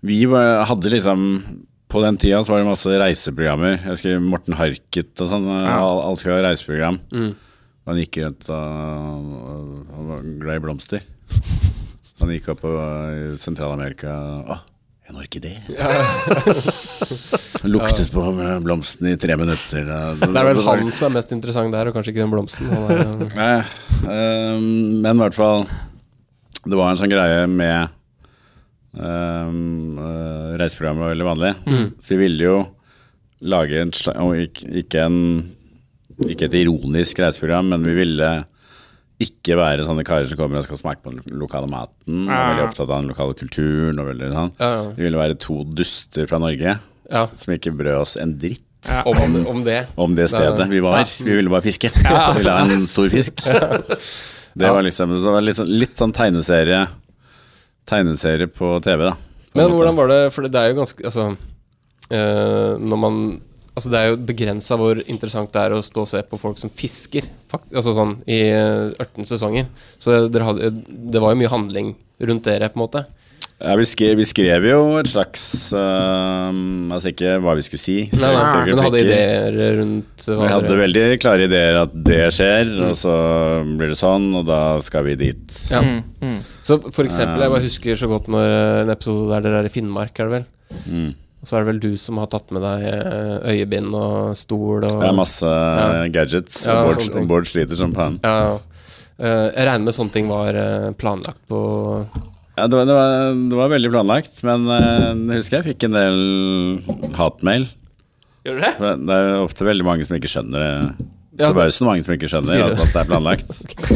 Vi var, hadde liksom På den tida så var det masse reiseprogrammer. Jeg husker Morten Harket og sånn. Alt alt skal være reiseprogram. Mm. Han gikk rundt og Han var glad i blomster. Han gikk opp på i Sentral-Amerika Å, en orkidé. Luktet på blomsten i tre minutter. Det er vel han som er mest interessant der, og kanskje ikke den blomsten. Nei, ehm, men i hvert fall Det var en sånn greie med um, Reiseprogrammet var veldig vanlig. Så vi ville jo lage en slags ikke, ikke, en, ikke et ironisk reiseprogram, men vi ville ikke være sånne karer som kommer og skal smake på den lokale maten. Og veldig opptatt av den lokale kulturen. Og veldig sånn. ja, ja. Vi ville være to duster fra Norge Ja. som ikke brød oss en dritt Om, om det. om det stedet vi var. Vi ville bare fiske. Vi ville ha en stor fisk. Det var liksom det var litt, sånn, litt sånn tegneserie Tegneserie på TV, da. på Men hvordan var det For det er jo ganske Altså eh, Når man Altså Det er jo begrensa hvor interessant det er å stå og se på folk som fisker. Altså sånn I eh, 18 sesonger. Så hadde, det var jo mye handling rundt dere, på en måte. Ja, vi, skrev, vi skrev jo et slags uh, Altså ikke hva vi skulle si. Nei, nei, men hadde ideer rundt hva Vi hadde dere veldig klare ideer at det skjer, Mm. og så blir det sånn, og da skal vi dit. ja. mm, mm. Så for eksempel, jeg bare husker så godt når eh, en episode der dere er i Finnmark, er det vel? Mm. Og så er det vel du som har tatt med deg eh, øyebind og stol og Det er masse Ja. gadgets, Ja, Bård. Bård sliter som faen. Ja, ja. Eh, jeg regner med sånne ting var planlagt på Ja, det var, det, var, det var veldig planlagt, men eh, jeg husker jeg fikk en del hatmail. Gjør du det? For Det er ofte veldig mange som ikke skjønner det. Ja, det- Forbausende mange som ikke skjønner at, at det er planlagt.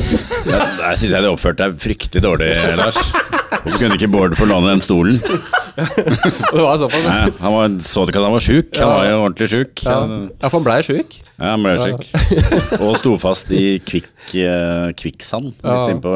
Jeg der syns jeg du oppførte deg fryktelig dårlig, Lars. Hvorfor kunne ikke Bård få låne den stolen? Det var såpass, ja. Nei, han var, så ikke at han var sjuk? Han var jo ordentlig sjuk. Ja, Ja. ja for han blei sjuk. han ble sjuk. Og sto fast i kvikk, eh, kvikksand litt Ja. innpå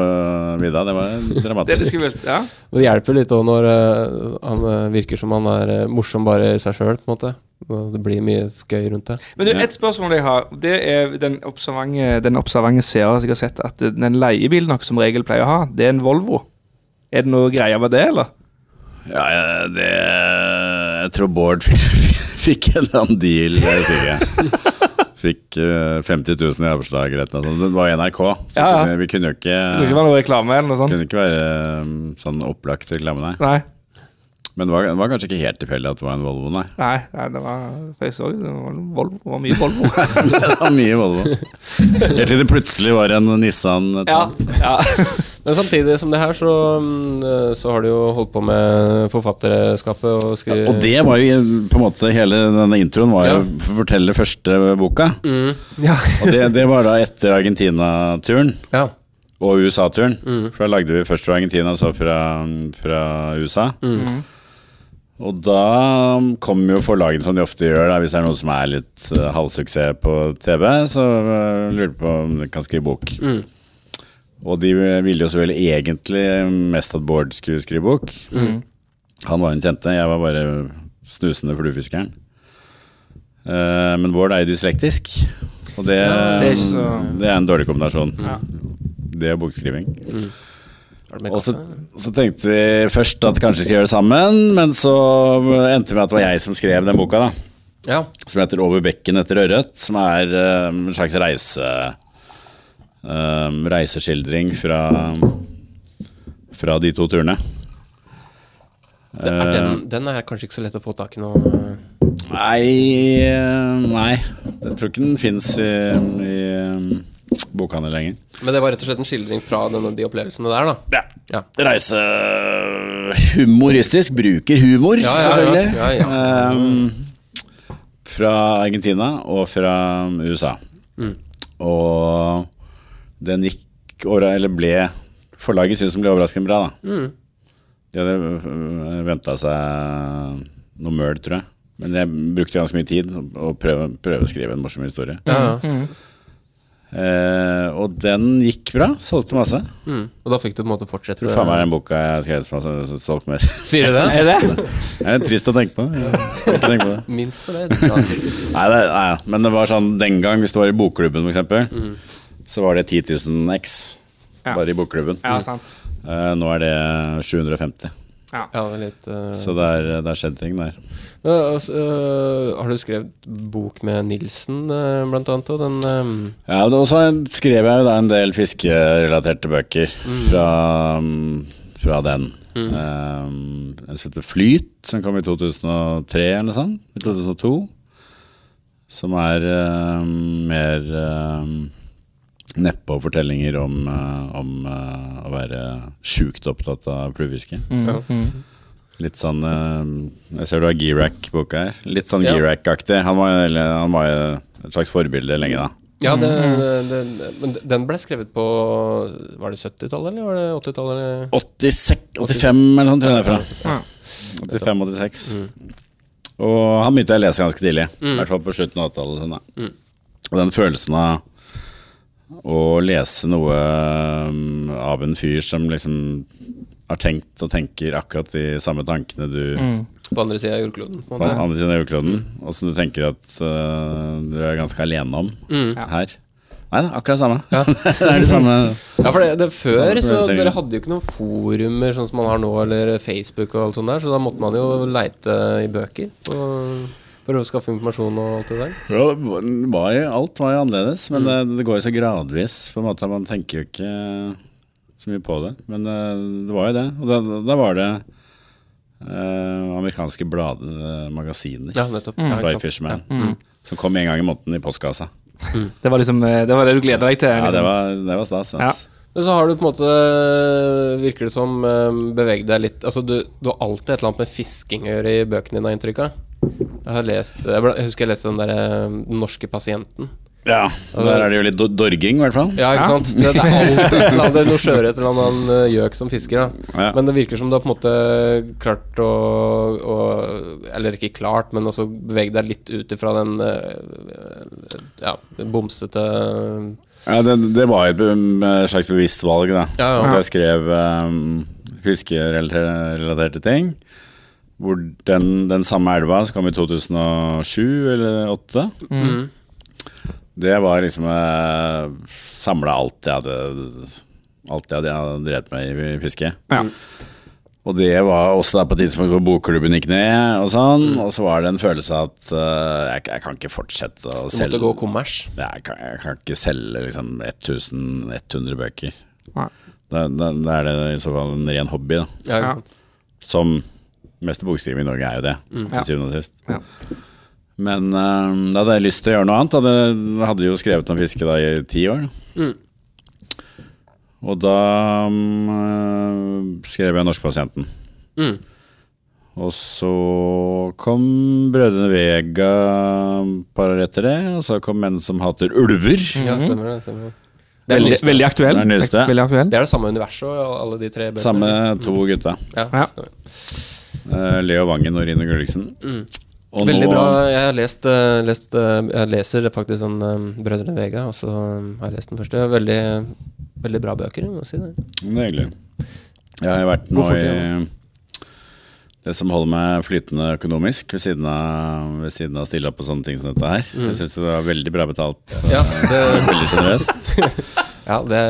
vidda. Det var er dramatisk. Det, Ja. Det hjelper litt òg når eh, han eh, virker som han er eh, morsom bare i seg sjøl, på en måte. Det blir mye skøy rundt det. Men du, et spørsmål jeg har, det er den observante, den observante seeren som jeg har sett at den leiebilen dere som regel pleier å ha, det er en Volvo. Er det noe greier med det, eller? Ja, ja, det Jeg tror Bård fikk en eller annen deal, jeg sier jeg. Fikk eh, 50 000 i avslag. Det var NRK, så Ja, ja. Kunne, vi kunne jo ikke, Det kunne ikke være noe reklame eller noe sånt. kunne ikke være eh, sånn opplagt reklame, nei. Nei. Men det var, det var kanskje ikke helt tilfeldig at det var en Volvo, nei. Nei, nei, det var Jeg det var Volvo. Det var mye Volvo. Det var mye Volvo. Helt til det plutselig var en Nissan. ja, ja. Men samtidig som det her, så, mm, så har du jo holdt på med forfatterskapet og ja, Og det var jo på en måte hele denne introen var jo Ja. å fortelle første boka. mm, ja. Og det, det var da etter Argentina-turen ja. og USA-turen. Mm. For da lagde vi først fra Argentina, så fra, fra USA. Mm. Og da kommer jo forlagene som de ofte gjør, da, hvis det er noe som er litt uh, halvsuksess på TV, så uh, lurer de på om de kan skrive bok. Mm. Og de ville jo selvfølgelig egentlig mest at Bård skulle skrive bok. Mm. Han var den kjente, jeg var bare snusende fluefiskeren. Uh, men Bård er jo dyslektisk, og det, Ja, det er så- det er en dårlig kombinasjon. Ja. Det og bokskriving. Med Og så, så tenkte vi først at kanskje vi skulle gjøre det sammen, men så endte det med at det var jeg som skrev den boka, da. Ja. Som heter 'Over bekken etter Ørret', som er eh, en slags reise eh, reiseskildring fra, fra de to turene. Er den, den er kanskje ikke så lett å få tak i nå. Nei eh, Nei. Jeg tror ikke den fins i, i eh, bokhandel lenger. Men det var rett og slett en skildring fra denne, de opplevelsene der, da. Ja. Ja. Reise humoristisk. Bruker humor, Ja, ja, selvfølgelig. Ja, ja. Um, fra Argentina og fra USA. Mm. Og den gikk åra, eller ble Forlaget syntes den ble overraskende bra, da. Mm. De hadde venta seg noe møl, tror jeg. Men jeg brukte ganske mye tid å prøve, prøve å skrive en morsom historie. Ja, ja. Eh, og den gikk bra. Solgte masse. Mm. Og da fikk du på en måte fortsette Tror faen meg den boka jeg har skrevet som har solgt mest. Sier du det? Er det? Det er trist å tenke på. Tenke på det. Minst for det. Nei, det, nei, men det var sånn den gang, hvis du var i bokklubben f.eks., mm. så var det 10 000 X Ja. bare i bokklubben. Ja, sant. Uh, nå er det 750. ja, det er litt uh, Så det er, det er skjedd ting der. Altså, øh, Har du skrevet bok med Nilsen, uh, blant annet? Og den øhm, Ja, og så skrev jeg jo da en del fiskerelaterte bøker fra, um, fra den. Um, en som heter Flyt, som kom i 2003 eller noe sånt. I 2002. Som er um, mer um, neppe og fortellinger om, uh, om uh, å være sjukt opptatt av fluefiske. Mm. Litt sånn uh, Jeg ser du har G-Rack-boka her. Litt sånn Ja. G-Rack-aktig. Han var, han var et slags forbilde lenge, da. Ja, det, det, det, men den ble skrevet på Var det 70-tallet, eller var det 80-tallet? 85 eller noe, tror jeg det er. Ja. 85-86. Og han begynte jeg å lese ganske tidlig. I Mm. hvert fall på slutten av 80-tallet. Sånn, mm. Og den følelsen av å lese noe um, av en fyr som liksom har tenkt og tenker akkurat de samme tankene du Mm. På andre sida av jordkloden. på på måte. andre siden av jordkloden, og som du tenker at uh, du er ganske alene om Mm. her. Nei, er akkurat samme. Ja. det er det samme. Ja, for det, det Før Samme så dere hadde jo ikke noen forumer sånn som man har nå, eller Facebook og alt sånt der, så da måtte man jo leite i bøker på, for å skaffe informasjon og alt det der. Ja, det var jo, alt var jo annerledes, men det, det går jo så gradvis. På en måte, Man tenker jo ikke så mye på det. Men eh, det var jo det. Og da, da var det eh, amerikanske blad, eh, magasiner. Ja, nettopp. Mm. Fly ikke? Fisherman. Ja. Mm. Som kom en gang i måneden i postkassa. Det var liksom eh, Det var det du gleda deg til? Ja, Liksom. det var, det var stas. ja. Men så har du på en måte Virker det som beveget deg litt Altså, du, du har alltid et eller annet med fisking å gjøre i bøkene dine, har inntrykk av. Jeg har lest Jeg, husker jeg leste den derre Den norske pasienten. Ja, Der er det jo litt do- dorging, i hvert fall. Ja, ikke Ja. sant? Det, det er alltid et eller annet, noe sjøørret eller annen uh, gjøk som fisker. Da. Ja. Men det virker som du har på en måte klart å, å Eller ikke klart, men også bevege deg litt ut ifra den uh, ja, bomsete Ja, det, det var et slags bevisst valg, da. Ja, ja. At jeg skrev um, fiskerelaterte ting. Hvor den, den samme elva som kom i 2007 eller 2008 mm. Det var liksom uh, Samla alt jeg hadde Alt jeg hadde drevet med i fiske. Ja. Og det var også der på et tidspunkt hvor bokklubben gikk ned, og sånn. Mm. Og så var det en følelse av at uh, jeg, jeg kan ikke fortsette å Du måtte selge gå kommers. jeg, kan, jeg kan ikke selge liksom 1100 bøker. Da, da, da er det i så fall en ren hobby, da. Ja, Ja. Som meste bokskriving i Norge er jo det, Mm. til syvende og sist. Ja. Men eh, da hadde jeg lyst til å gjøre noe annet. da. Jeg hadde jo skrevet om fiske da i ti år. Mm. Og da um, skrev jeg Norskpasienten. Mm. Og så kom Brødrene Vega parallelt etter det, og så kom Menn som hater ulver. Ja, stemmer det. Stemmer det. Det, er Veldig, veldig aktuell. Det er. Veldig aktuell. det er det samme universet, og alle de tre bøkene. Samme to gutta. Ja, Ja. Eh, Leo Vangen og Rine Gulliksen. Mm. Og Veldig nå- bra. Jeg har lest, eh, lest eh, Jeg leser faktisk den um, Brødrene Vega, og så har jeg lest den første. Veldig, veldig bra bøker, jeg si det. Det er hyggelig. Jeg har vært nå i det som holder meg flytende økonomisk, ved siden av, ved siden av å stille opp på sånne ting som dette her. Jeg syns det var veldig bra betalt. Ja, det, Veldig sjenerøst. ja, det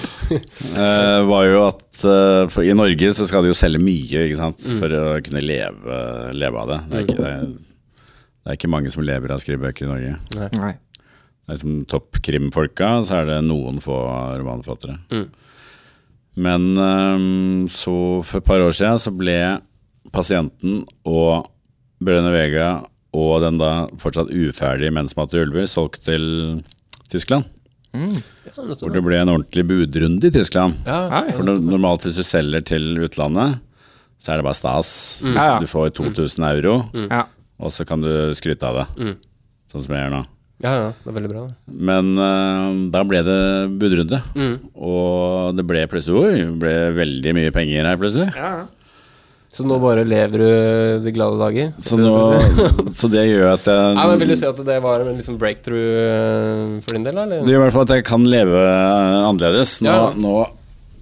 var jo at uh, for I Norge så skal du jo selge mye ikke sant? for å kunne leve, leve av det. Det er, ikke, det, er, det er ikke mange som lever av skrivebøker skrive bøker i Norge. Nei. Det er liksom toppkrimfolka, så er det noen få romanforfattere. Mm. Men um, så for et par år siden så ble Pasienten og Brønne Vega og den da fortsatt uferdige som hater ulver solgt til Tyskland. Ja, Hvor det ble en ordentlig budrunde i Tyskland. ja, For normalt hvis du selger til utlandet, så er det bare stas. Mm. Ja, ja. Du får 2000 euro, mm. og så kan du skryte av det. Mm. Sånn som jeg gjør nå. ja, ja, det er veldig bra. det. Men uh, da ble det budrunde, Mm. og det ble plutselig Oi, det ble veldig mye penger her plutselig. Så nå bare lever du de glade dager? Så, nå, så det gjør at jeg Nei, men Vil du si at det var en liksom breakthrough eh, for din del, Eller? Det gjør i hvert fall at jeg kan leve eh, annerledes. Nå, Ja. nå,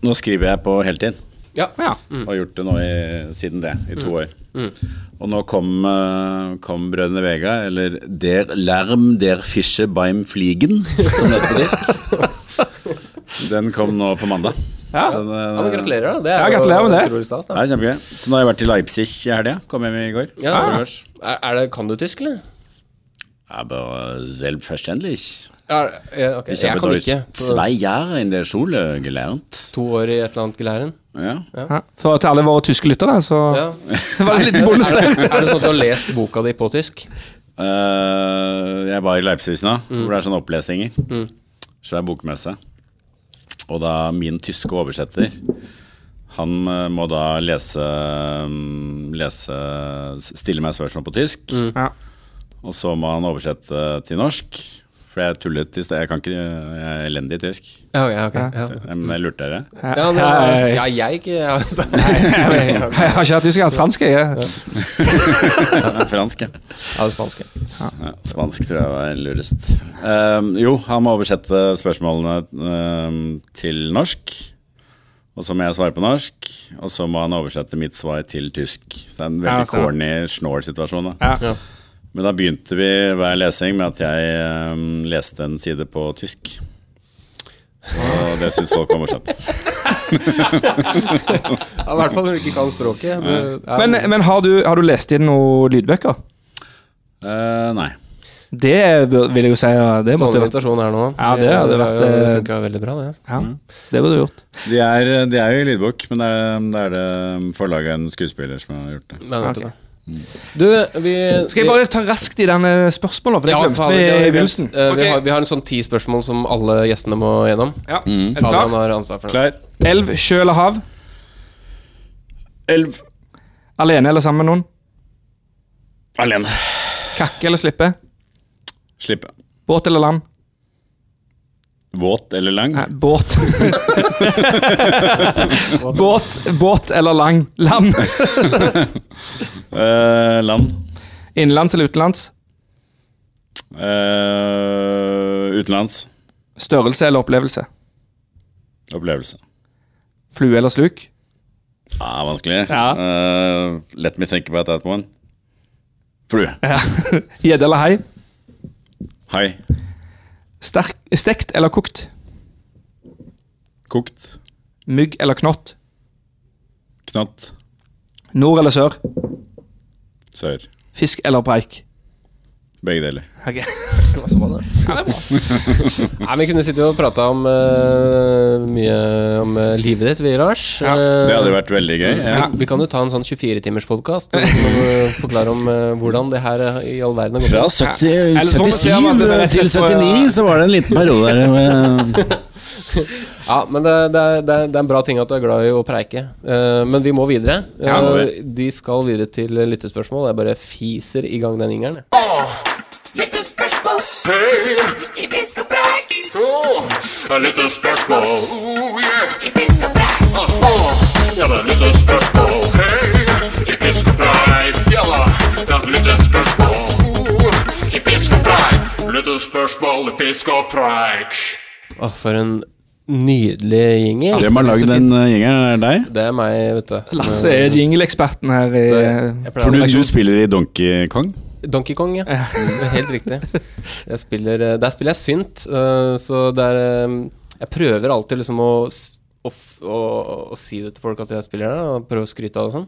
nå skriver jeg på heltid. Ja. Ja. Og har gjort det nå i, siden det, i to år. Mm. Og nå kom, eh, kom Brødrene Vega, eller Der Lärm der Fische beim Fliegen, som det heter på disk. Den kom nå på mandag. Ja. Så uh, ja, men Gratulerer, da. Det er Ja, gratulerer med det. utrolig stas. Det da. er kjempegøy. Så nå har jeg vært i Leipzig i helga. Kom hjem i går. Ja, ja. er, er det, kan du tysk, eller? Aber selbstverständlich. Ja, ja, ok. Ich Jeg habe kan Deutsch ikke. Så zwei Jahre in der Schule gelernt. to år i et eller annet gelæren. Ja. Ja. Så til alle våre tyske lyttere, så Ja. var det en liten bonus Er der. det, er det sånn at du har lest boka di på tysk? Uh, jeg var i Leipzig nå, Mm. hvor det er sånne opplesninger. Svær bokmesse. Og da min tyske oversetter Han eh, må da lese, mm, lese Stille meg spørsmål på tysk. Ja. Og så må han oversette til norsk. For jeg tullet i sted. Jeg kan ikke Jeg er elendig i tysk. Ja, ok, ok. Ja. Så, men jeg lurte dere. Ja, Hei. ja, jeg ikke altså. Nei, Jeg har ikke hatt tysk, jeg har hatt fransk. Jeg. Fransk, ja. ja, det spanske. Ja, spansk tror jeg var lurest. Um, jo, han må oversette spørsmålene um, til norsk. Og så må jeg svare på norsk. Og så må han oversette mitt svar til tysk. Så det er en veldig corny snål-situasjon. da. Ja. Men da begynte vi hver lesing med at jeg um, leste en side på tysk. Og det syns folk var morsomt. Ja, I hvert fall når du ikke kan språket. Det, ja. Men, men har, du, har du lest inn noen lydbøker? Uh, nei. Det vil jeg jo si det Stående invitasjon her nå. Ja, det hadde vært, Det eh, funka veldig bra, det. ja, Det burde du gjort. De er, de er jo i lydbok, men det er, det er det forlaget en skuespiller som har gjort det. Men, vet du vi Skal jeg bare ta raskt i denne spørsmålet, for det ja, glemte vi har i begynnelsen. Uh. Eh, vi, har, vi har en sånn ti spørsmål som alle gjestene må gjennom. Ja. Mm. Er du klar? for det. Klar? Elv, sjø eller hav? Elv. Alene eller sammen med noen? Alene. Kakke eller slippe? Slippe. Båt eller land? Våt eller lang? Nei, båt. båt, båt eller lang? Land. uh, land. Innenlands eller utenlands? Uh, utenlands. Størrelse eller opplevelse? Opplevelse. Flue eller sluk? Ja, vanskelig. Ja. Uh, let me think about that one. Flue. Gjedde eller hei? Hai. Sterk, stekt eller kokt? Kokt. Mygg eller knott? Knott. Nord eller sør? Sør. Fisk eller preik? Begge deler. Ok. Hva så var det? Ja, det er bra. Nei, Vi kunne sittet og prata om uh, mye om uh, livet ditt, vi, Lars. Ja, Eh, Det hadde vært veldig gøy. Ja. vi, vi kan jo ta en sånn 24-timerspodkast og forklare om hvordan det her i all verden har Fra gått. 70, det er 77 til 79 så var det en liten periode der med Ja, men det, det, er, det, er, det er en bra ting at du er glad i å preike. Uh, men vi må videre. Ja, må vi. Eh, de skal videre til lyttespørsmål. Jeg bare fiser i gang den ingeren. Lyttespørsmål i fisk og preik. Et lite. Oh, yeah. I fisk og preik. Åh, ja, det er et lite. Hei, i fisk og preik. Ja da, det er et. Oh, I fisk og preik. Lite i fisk og preik. Åh, for en nydelig jingle. Hvem har lagd den fint. uh. Er det deg? Det er meg, vet du. Lasse eh, er jingle-eksperten her. I, jeg, jeg For du, du spiller i Donkey Kong? Donkey Kong, ja. Er Helt riktig. Jeg spiller, eh, der spiller jeg synt, eh, så er eh, Jeg prøver alltid liksom å, å, å, å si det til folk at jeg spiller der, og prøve å skryte av det sånn.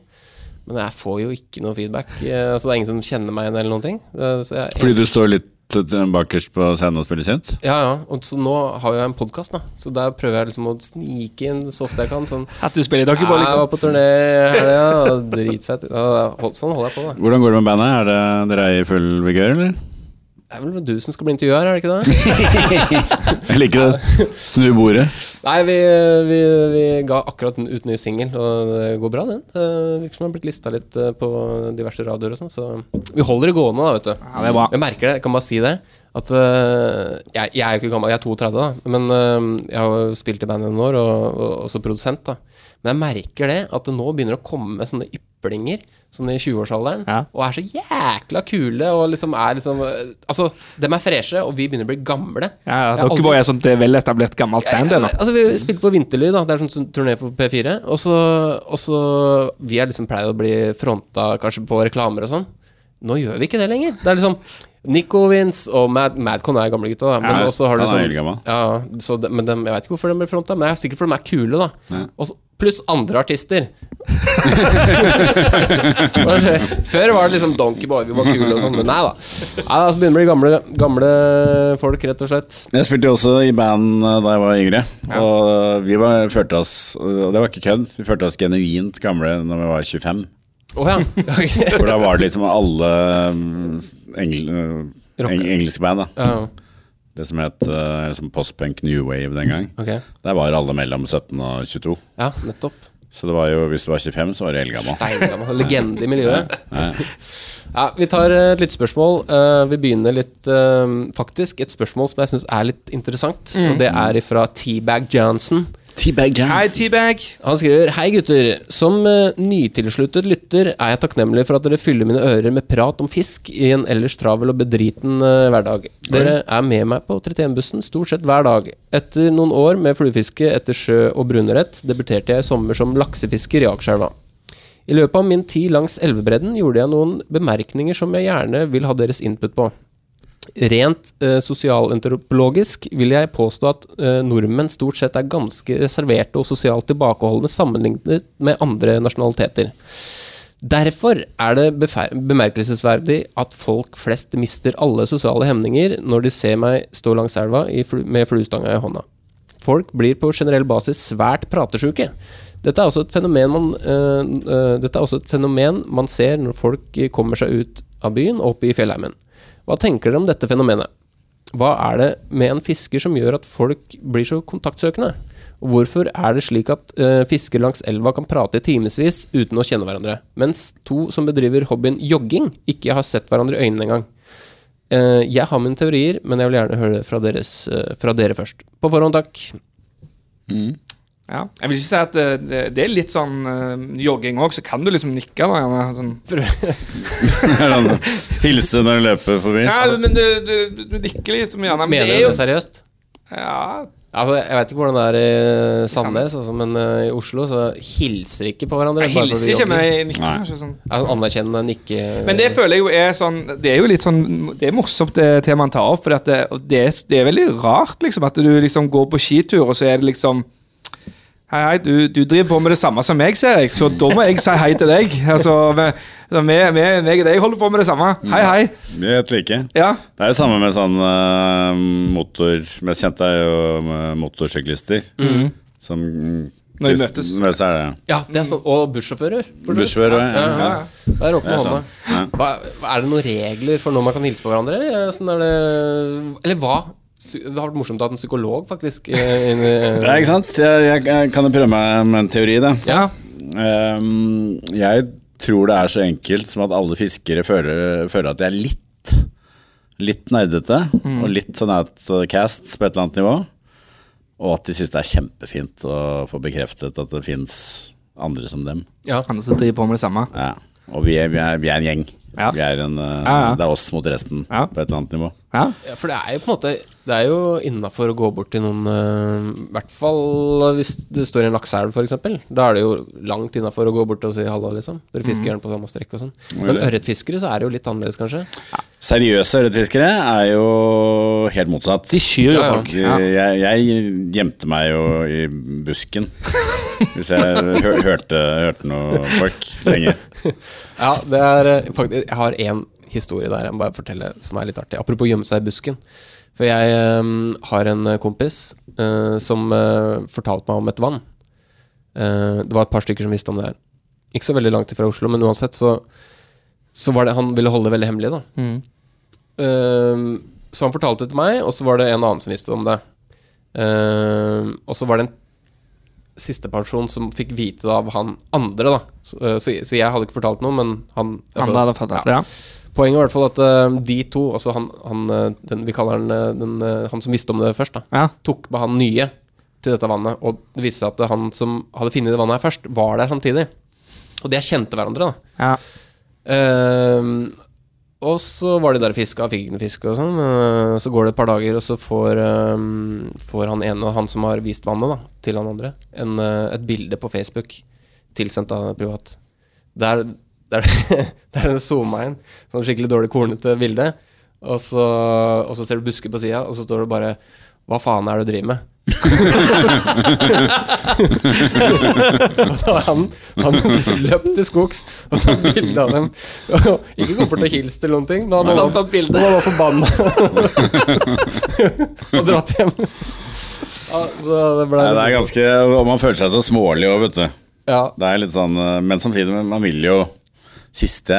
Men jeg får jo ikke noe feedback. eh, Altså Det er ingen som kjenner meg igjen eller noen ting. Eh, Fordi du står litt uh, bakerst på scenen og spille synt? ja, ja. Og så nå har jeg en podkast. Så der prøver jeg liksom å snike inn så ofte jeg kan. Sånn at du spiller Donkey Ja, liksom? jeg liksom. var på turné i helga, dritfett. Ja, Sånn holder jeg på, da. Hvordan går det med bandet? Er det, dere er i full vigør, eller? Det er vel du som skal bli intervjuer, er det ikke det? Jeg liker det. snu bordet. Nei, vi, vi, vi ga akkurat ut ny singel, og det går bra, den. Det virker som den har blitt lista litt eh, på diverse radioer og sånn, så vi holder det gående, da, vet du. Ja, det er bra. Jeg merker det, jeg kan bare si det. At eh, jeg, jeg er jo ikke gammel, jeg er 32, da, men eh, jeg har jo spilt i bandet noen år, og, og også produsent, da. Men jeg merker det, at det nå begynner å komme sånne yplinger, sånn i 20-årsalderen, Ja. og er så jækla kule, og liksom er liksom Altså, dem er freshe, og vi begynner å bli gamle. Ja, ja, Dere aldri- Boy er sånt er veletablert gammelt band, eller? Altså, vi spilte på Vinterlyd, da. Det er sånn sånn turné for P4. Og så, og så Vi har liksom pleid å bli fronta kanskje på reklamer og sånn. Nå gjør vi ikke det lenger. Det er liksom Nico Vince og Mad, Madcon er gamle gutta, da. Men Ja, også har du er liksom. Ja, så de, men de, jeg vet ikke hvorfor de blir fronta, men det er sikkert fordi de er kule, da. Ja. Også, pluss andre artister. Før var det liksom Donkey Boy, vi var kule og sånn, men nei da. Nei, da, så begynner det å bli gamle, gamle folk, rett og slett. Jeg spilte jo også i band uh, da jeg var yngre. Og vi var, følte oss Og det var ikke kødd. Vi følte oss genuint gamle når vi var 25. Å ja. For da var det liksom alle um, engel, eng, engelske band. da ja. Det som het uh, liksom postpunk new wave den gang. Okay. Der var alle mellom 17 og 22. Ja, nettopp. Så det var jo, hvis du var 25, så var du eldgammel. Steingammel. Legende i miljøet. Ja, vi tar eh, et lyttespørsmål. Eh, vi begynner litt eh, Faktisk et spørsmål som jeg syns er litt interessant. Og det er fra Teabag Johnson. Teabag Hei, T-bag. Han skriver Hei gutter, som uh, nytilsluttet lytter er jeg takknemlig for at dere fyller mine ører med prat om fisk i en ellers travel og bedriten uh, hverdag. Dere er med meg på 31-bussen stort sett hver dag. Etter noen år med fluefiske etter sjø og brunørret debuterte jeg i sommer som laksefisker i Akerselva. I løpet av min tid langs elvebredden gjorde jeg noen bemerkninger som jeg gjerne vil ha deres input på. Rent eh, sosialantropologisk vil jeg påstå at eh, nordmenn stort sett er ganske reserverte og sosialt tilbakeholdne sammenlignet med andre nasjonaliteter. Derfor er det bemerkelsesverdig at folk flest mister alle sosiale hemninger når de ser meg stå langs elva i flu med fluestanga i hånda. Folk blir på generell basis svært pratesjuke. Dette er man, øh, øh, dette er også et fenomen man ser når folk eh, kommer seg ut av byen og opp i fjellheimen. Hva tenker dere om dette fenomenet? Hva er det med en fisker som gjør at folk blir så kontaktsøkende? Og hvorfor er det slik at uh, fisker langs elva kan prate i timevis uten å kjenne hverandre, mens to som bedriver hobbyen jogging, ikke har sett hverandre i øynene engang? Uh, jeg har mine teorier, men jeg vil gjerne høre det fra, deres, uh, fra dere først. På forhånd, takk. Ja. Jeg vil ikke si at det, det, det er litt sånn uh, jogging òg, så kan du liksom nikke. Da, gjerne, sånn. Hilse når du løper forbi. Ja, men du, du, du nikker liksom gjerne. Men Mener det du er jo det seriøst? ja, Altså, jeg vet ikke hvordan det er i Sandnes, altså, men uh, i Oslo så hilser ikke på hverandre. Jeg hilser ikke, men jeg nikker kanskje sånn. Ja, anerkjennende nikke... Men det føler jeg jo er sånn Det er jo litt sånn Det er morsomt det temaet han tar opp, for det, det, er- det er veldig rart, liksom, at du liksom går på skitur, og så er det liksom Hei, hei, du, du driver på med det samme som meg, ser jeg, så da må jeg si hei til deg. Altså, meg og deg holder på med det samme. Hei, hei. Vi er helt like. Ja. Det er jo samme med sånn eh, motor Mest kjent er jo eh, motorsyklister. Som Når de møtes. Møtes er det. Ja, det er sånn. Og bussjåfører. Bussjåfører. Ja, ja. ja. Der oppe med Det hånda. sånn. Ja. Hva, er det noen regler for når man kan hilse på hverandre? eller Sånn er det, eller hva? Det har vært morsomt å ha en psykolog, faktisk. Det er ikke sant? Jeg, jeg, jeg kan jo prøve meg med en teori, da. Ja. Um, jeg tror det er så enkelt som at alle fiskere føler, føler at de er litt Litt nerdete og litt sånn outcasts på et eller annet nivå. Og at de syns det er kjempefint å få bekreftet at det fins andre som dem. ja. Andre som driver på med det samme. Ja. Og vi er, vi er, vi er en gjeng. Ja. Vi er en, eh, Ja, ja. Det er oss mot resten Ja. på et eller annet nivå. Ja. Ja, for det er jo på en måte Det er jo innafor å gå bort til noen eh, I hvert fall hvis det står i en lakseelv, f.eks. Da er det jo langt innafor å gå bort og si hallo, liksom. Dere fisker gjerne på samme strekk og sånn. Men ørretfiskere så er det jo litt annerledes, kanskje. Seriøse ørretfiskere er jo helt motsatt. De skyr jo Ja, ja. folk. Ja. Jeg, jeg gjemte meg jo i busken hvis jeg hø hørte, hørte noe folk lenge. Ja, det er eh, faktisk Jeg har én historie der jeg må bare fortelle som er litt artig. Apropos gjemme seg i busken. For jeg um, har en eh, kompis uh, som uh, fortalte meg om et vann. Uh, det var et par stykker som visste om det her. Ikke så veldig langt fra Oslo, men uansett så, så var det Han ville holde det veldig hemmelig, da. Mm. Eh, så han fortalte det til meg, og så var det en annen som visste om det. Eh, og så var det en siste person som fikk vite det av han andre, da. Så, eh, så, så jeg hadde ikke fortalt noe, men han altså, Andre hadde fortalt. Ja. Poenget var i hvert fall at eh, de to, altså han, han eh, den, Vi kaller han eh, den, eh, han som visste om det først, da, Ja. tok med han nye til dette vannet. Og det viste seg at han som hadde funnet det vannet her først, var der samtidig. Og de kjente hverandre, da. Ja. Ehm, og så var de der og fiska, fikk ikke noe fisk og sånn. eh, så går det et par dager, og så får, ehm, får han ene, han som har vist vannet, da, til han andre, en, eh, et bilde på Facebook tilsendt av privat. Der, der, der er en zooma inn. Sånn skikkelig dårlig kornete bilde. Og så, og så ser du busker på sida, og så står det bare Hva faen er det du driver med? og da han, han løpt til skogs og tok bilde av dem. Ikke kom bort og hilste eller noen ting. Men han tatt bilde. Han var forbanna. og dratt hjem. Altså, det ble Nei, det er ganske Og man føler seg så smålig òg, vet du. Ja, Det er litt sånn eh, Men samtidig, men man vil jo Siste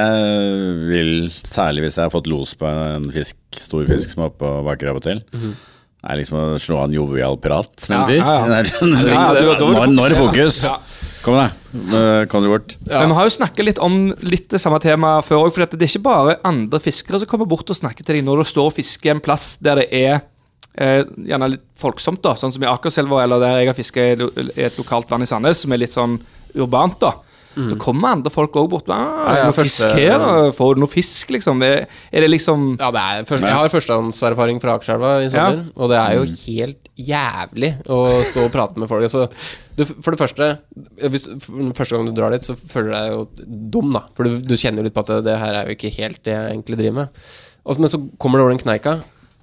vil, særlig hvis jeg har fått los på en fisk, stor fisk som er oppe og vaker av og til, er liksom å slå av en jovial pirat med en fyr. ja, ja. Sånn- Ja, du- da var det Nå nå er det fokus! Kom deg. Eh, Kom deg bort. Men vi har jo snakket litt om litt det samme temaet før òg. For det er ikke bare andre fiskere som kommer bort og snakker til deg når du står og fisker en plass der det er eh, gjerne litt folksomt, da, sånn som i Akerselva, eller der jeg har fiska i, i et lokalt vann i Sandnes, som er litt sånn urbant, da. Da kommer andre folk òg bort. Ah, Ja, ja, fisk her, da? Får du noe fisk, liksom? Er, er det liksom Ja, det er første, jeg har førstehåndserfaring fra Akerselva i sommer, og det er jo helt jævlig å stå og prate med folk. Altså, du, for det første, hvis, for første gang du drar dit, så føler du deg jo dum, da. For du, du kjenner jo litt på at det, det her er jo ikke helt det jeg egentlig driver med. Og, men så kommer du over den kneika,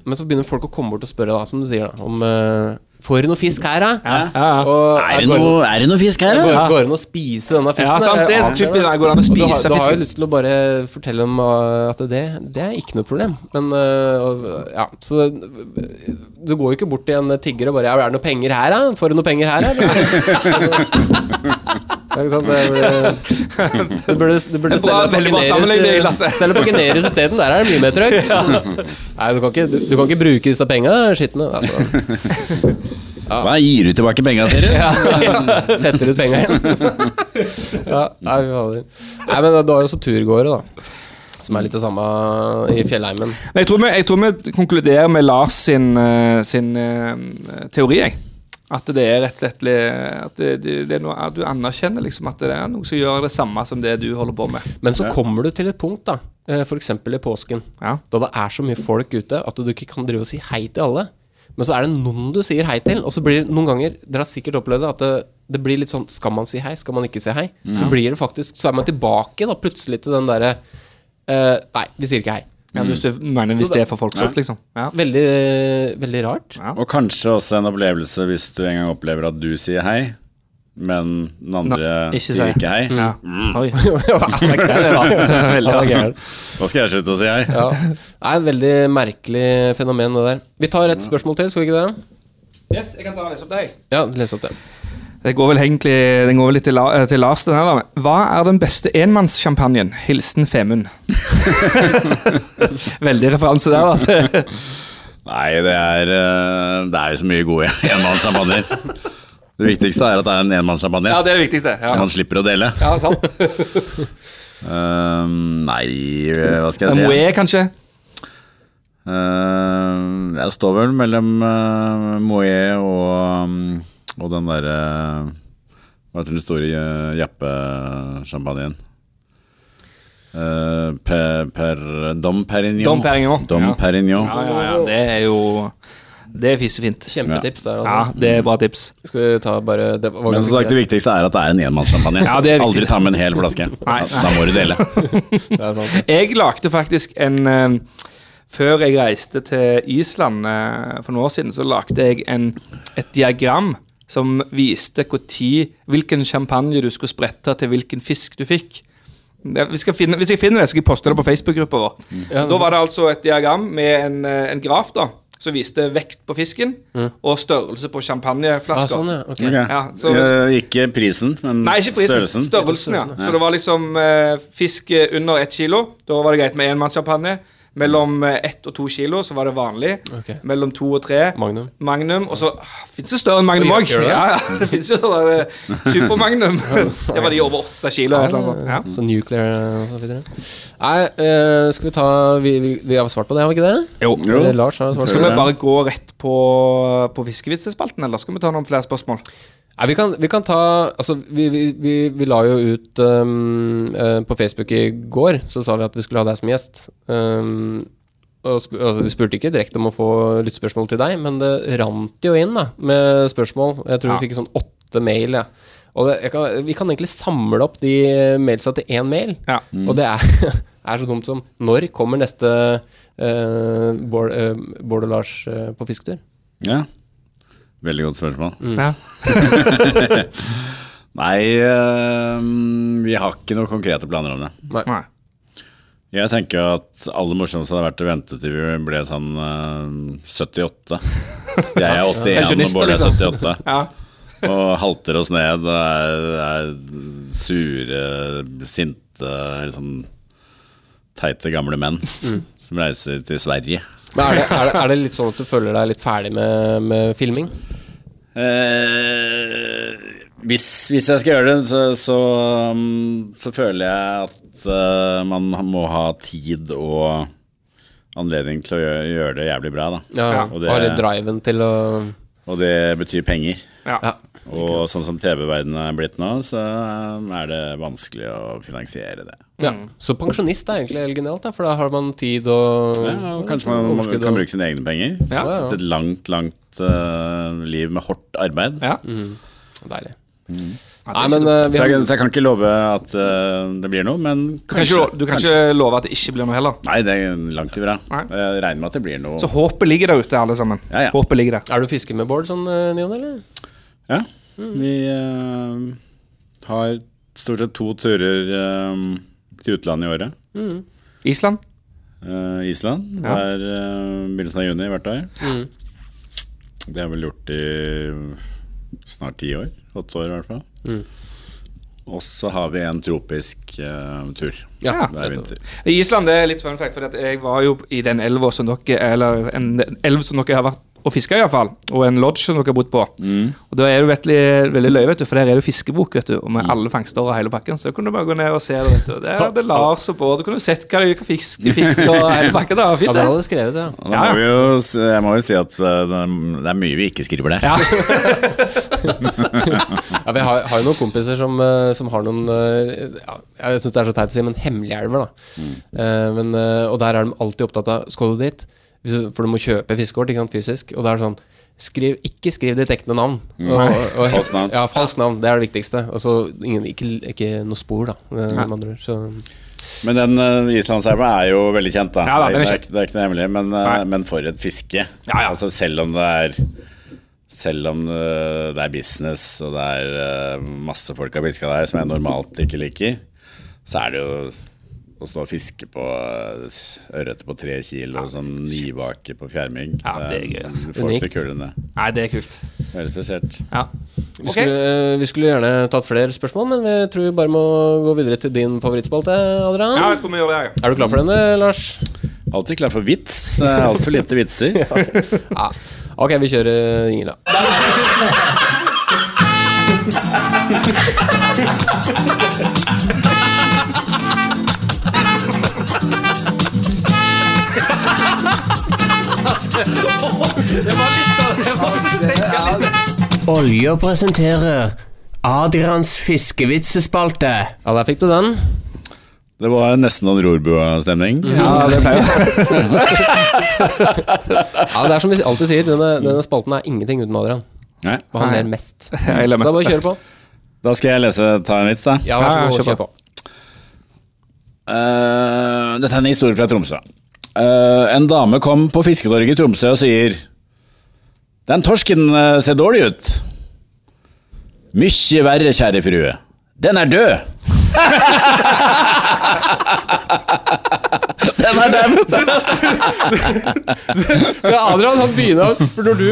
men så begynner folk å komme bort og spørre, da, som du sier, da, om uh, Får du noe fisk her, da? Ja, ja. Og, Er det noe, er det noe fisk her, da? går det an å spise denne fisken? Ja, sant, det, det det går an å spise har, du har jo lyst til å bare fortelle dem uh, at det, det er ikke noe problem. Men uh, ja, så du går jo ikke bort til en tigger og bare ja, 'Er det noe penger her, da? Får du noe penger her, eller?' Det er ikke sant, det det burde, burde bra- stelle veldig bra. Stelle på Generus isteden. Der er det mye mer trøkk. Nei, du kan, ikke, du, du kan ikke bruke disse penga, skitne. Altså. Hva gir du tilbake penga, sier du? Setter ut penga igjen. ja, nei. Nei, men du har jo også turgåere, da. Som er litt det samme i fjellheimen. Jeg tror, vi, jeg tror vi konkluderer med Lars sin, eh, sin eh, teori, jeg. At det er rett og slett At det, det, det er noe, at du anerkjenner liksom at det er noe som gjør det samme som det du holder på med. Men så kommer du til et punkt, da. f.eks. For eksempel i påsken. Ja. Da det er så mye folk ute at du ikke kan drive og si hei til alle. Men så er det noen du sier hei til, og så blir det noen ganger Dere har sikkert opplevd det, at det, det blir litt sånn Skal man si hei, skal man ikke si hei? Så blir det faktisk Så er man tilbake da plutselig til den derre uh, Nei, vi sier ikke hei. Ja, hvis du mener hvis det er for folksomt, liksom. Ja. Veldig, veldig rart. Ja. Og kanskje også en opplevelse hvis du en gang opplever at du sier hei, men den andre Nå, ikke sier ikke hei. Ja. Oi. Da. Skal jeg slutte å si hei. Ja. Det er et veldig merkelig fenomen, det der. Vi tar et spørsmål til, skal vi ikke det? Yes, jeg kan ta og lese opp deg. Ja, les opp det. Det går vel egentlig Den går vel litt til, La, til Lars, den her. da Hva er den beste enmannssjampanjen? Hilsen Femund. Veldig referanse der, da. Nei, det er, eh, det er så mye gode enmannssjampanjer. Det viktigste er at det er en enmannssjampanje, Ja, det er det viktigste. så Ja, man slipper å dele. ja sant. Eh, nei, hva skal jeg si? Moet, kanskje? Uh, jeg står vel mellom uh, Moët og, um, og den derre Hva heter den store uh, Jappe-sjampanjen? Eh, per, per, Dom Perignon. Dom Perignon. Dom Ja. Perignon. Ja, ja, ja. Det er jo Det er fisefint. Kjempetips der, Ja, altså. det er bra tips. Skal vi ta bare det var Men som sagt, det viktigste er at det er en enmannssjampanje. Ja, det er. Aldri ta med en hel flaske. Nei, Da, da må du dele. Det er sant. Jeg lagde faktisk en eh, Før jeg reiste til Island eh, for noen år siden, så lagde jeg en, et diagram som viste hvor tid, hvilken champagne du skulle sprette til hvilken fisk du fikk. Det- Vi skal finne, hvis jeg finner det, skal jeg poste det på Facebook-gruppa vår. Ja, Da var det altså et diagram med en, eh, en graf da som viste vekt på fisken og størrelse på ah, champagneflasker. sånn, ja. Okay. Okay. Ja, så- ikke prisen, men Nei, ikke prisen. størrelsen. Størrelsen, ja. Så det var liksom eh, fisk under ett kilo. Da var det greit med enmannssjampanje. Mellom eh, ett og to kilo så var det vanlig. Okay. Mellom to og tre Magnum. Magnum. Og så fins det større enn Magnum òg. Ja, det? Ja, ja, det fins jo eh, supermagnum. det var de over åtte kilo. Ja. Ja. Så nuclear og så videre. Nei, eh, skal vi ta vi, vi, vi har svart på det, har vi ikke det? Jo. Jo. Eller Lars har svart Skal vi bare gå rett på, på fiskevitsespalten, eller skal vi ta noen flere spørsmål? Nei, vi kan, vi kan ta Altså, vi, vi, vi, vi la jo ut um, uh, På Facebook i går, så sa vi at vi skulle ha deg som gjest. Um, og, sp altså, vi spurte ikke direkte om å få lyttspørsmål til deg, men det rant jo inn da med spørsmål. Jeg tror Ja. vi fikk sånn åtte mail, ja. Og det, jeg kan, vi kan egentlig samle opp de mailsa til én mail. Ja. Og det er, er så dumt som Når kommer neste uh, Bård, uh, Bård og Lars på fisketur? Ja. Veldig godt spørsmål. Ja. Nei, eh, vi har ikke noen konkrete planer om det. Nei. Jeg tenker at aller morsomst hadde vært å vente til vi ble sånn eh, 78. Jeg er 81, og Pensjonister, Bård er liksom. 78. Ja. Og halter oss ned og er, er sure, sinte, sånn teite gamle menn som reiser til Sverige. Men er det, er, det, er det litt sånn at du føler deg litt ferdig med, med filming? Eh, hvis, hvis jeg skal gjøre det, så, så, um, så føler jeg at uh, man må ha tid og anledning til å gjøre, gjøre det jævlig bra. Da. Ja. Og det- har litt driven til å Og det betyr penger. Ja. Og sånn som TV-verdenen er blitt nå, så er det vanskelig å finansiere det. ja. Så pensjonist er egentlig helt genialt, for da har man tid og Ja, og kanskje man, man kan bruke sine egne penger. Ja. Ja, ja. Et langt, langt uh, liv med hardt arbeid. Ja. Deilig. Mm. Nei, men uh, Så vi har jeg, så jeg kan ikke love at uh, det blir noe, men Du kan, kanskje. ikke, du kan kanskje. ikke love at det ikke blir noe heller. Nei, det er langt ifra. Jeg regner med at det blir noe. Så håpet ligger der ute, alle sammen. Ja, ja. Håpet ligger der. Er du fisker med Bård sånn, Nion, eller? Ja. Vi uh, har stort sett to turer eh, til utlandet i året. Island? Uh, Island. Ja. Hver uh, begynnelsen av juni hvert år. Mm. Det har vi vel gjort i snart ti år. Åtte år, i hvert fall. Mm. Og så har vi en tropisk uh, tur Ja, hver vinter. Island det er litt fun fact, for jeg var jo i den elva som dere Eller en elv som dere har vært og fiska, iallfall. Og en lodge som dere har bodd på. Mm. Og da er det veldig, veldig løye, vet du, for der er det fiskebok, vet du, og med alle fangster og hele pakken. Så da kunne du bare gå ned og se det, vet du. Der hadde Lars og Bård. Du kunne sett hva, de fisk de fikk, og hele pakken. Det var Ja, fint, det. hadde skrevet det, ja. Da Ja, må vi jo, jeg må jo si at eh, det er, mye vi ikke skriver der. Ja. Ja, vi har, har jo noen kompiser som, eh, som har noen eh, ja, Jeg syns det er så teit å si, men hemmelige elver, da. Eh, men, og der er de alltid opptatt av Skal du dit? For du må kjøpe fiskekort ikke sant, fysisk. Og det er sånn Skriv, ikke skriv ditt ekte navn. Og, og, og, Falskt navn. Ja, falskt navn. Det er det viktigste. Og så ingen, ikke, ikke noe spor, da. eh, med andre. Så Men den uh, islandselva er jo veldig kjent, da. Ja da, er det, er, ikke- det er ikke noe hemmelig, men, uh, men for et fiske. Ja, ja. Altså Selv om det er Selv om eh, det er business og det er eh, masse folk har fiska der som jeg normalt ikke liker, så er det jo å stå og fiske på uh, ørret på tre kilo, sånn nybake på fjærmygg. Ja, det er gøy, ass. Du Unikt. kulene. Nei, det er kult. Veldig spesielt. Ja. Vi, Ok. skulle, eh, vi skulle gjerne tatt flere spørsmål, men vi tror vi bare må gå videre til din favorittspalte, Adrian. ja, jeg tror vi gjør det. Er du klar for denne, Lars? Alltid klar for vits. Det er altfor lite vitser. Ja. Ok, vi kjører jingle, da. Olja presenterer Adrians fiskevitsespalte. Ja, der fikk du den. Det var nesten noen rorbua-stemning. Ja, det pleier Ja, Det er som vi alltid sier, denne, denne spalten er ingenting uten Adrian. Nei. Hva han ler mest. Så det mest. er bare å kjøre på. Da skal jeg lese ta en vits, da. Ja, vær så god, kjør på. Uh, dette er en historie fra Tromsø. Eh, en dame kom på Fisketorget i Tromsø og sier Den torsken eh, ser dårlig ut. Mykje verre, kjære frue. Den er død! Den er død! Ja, Adrian han begynner For Når du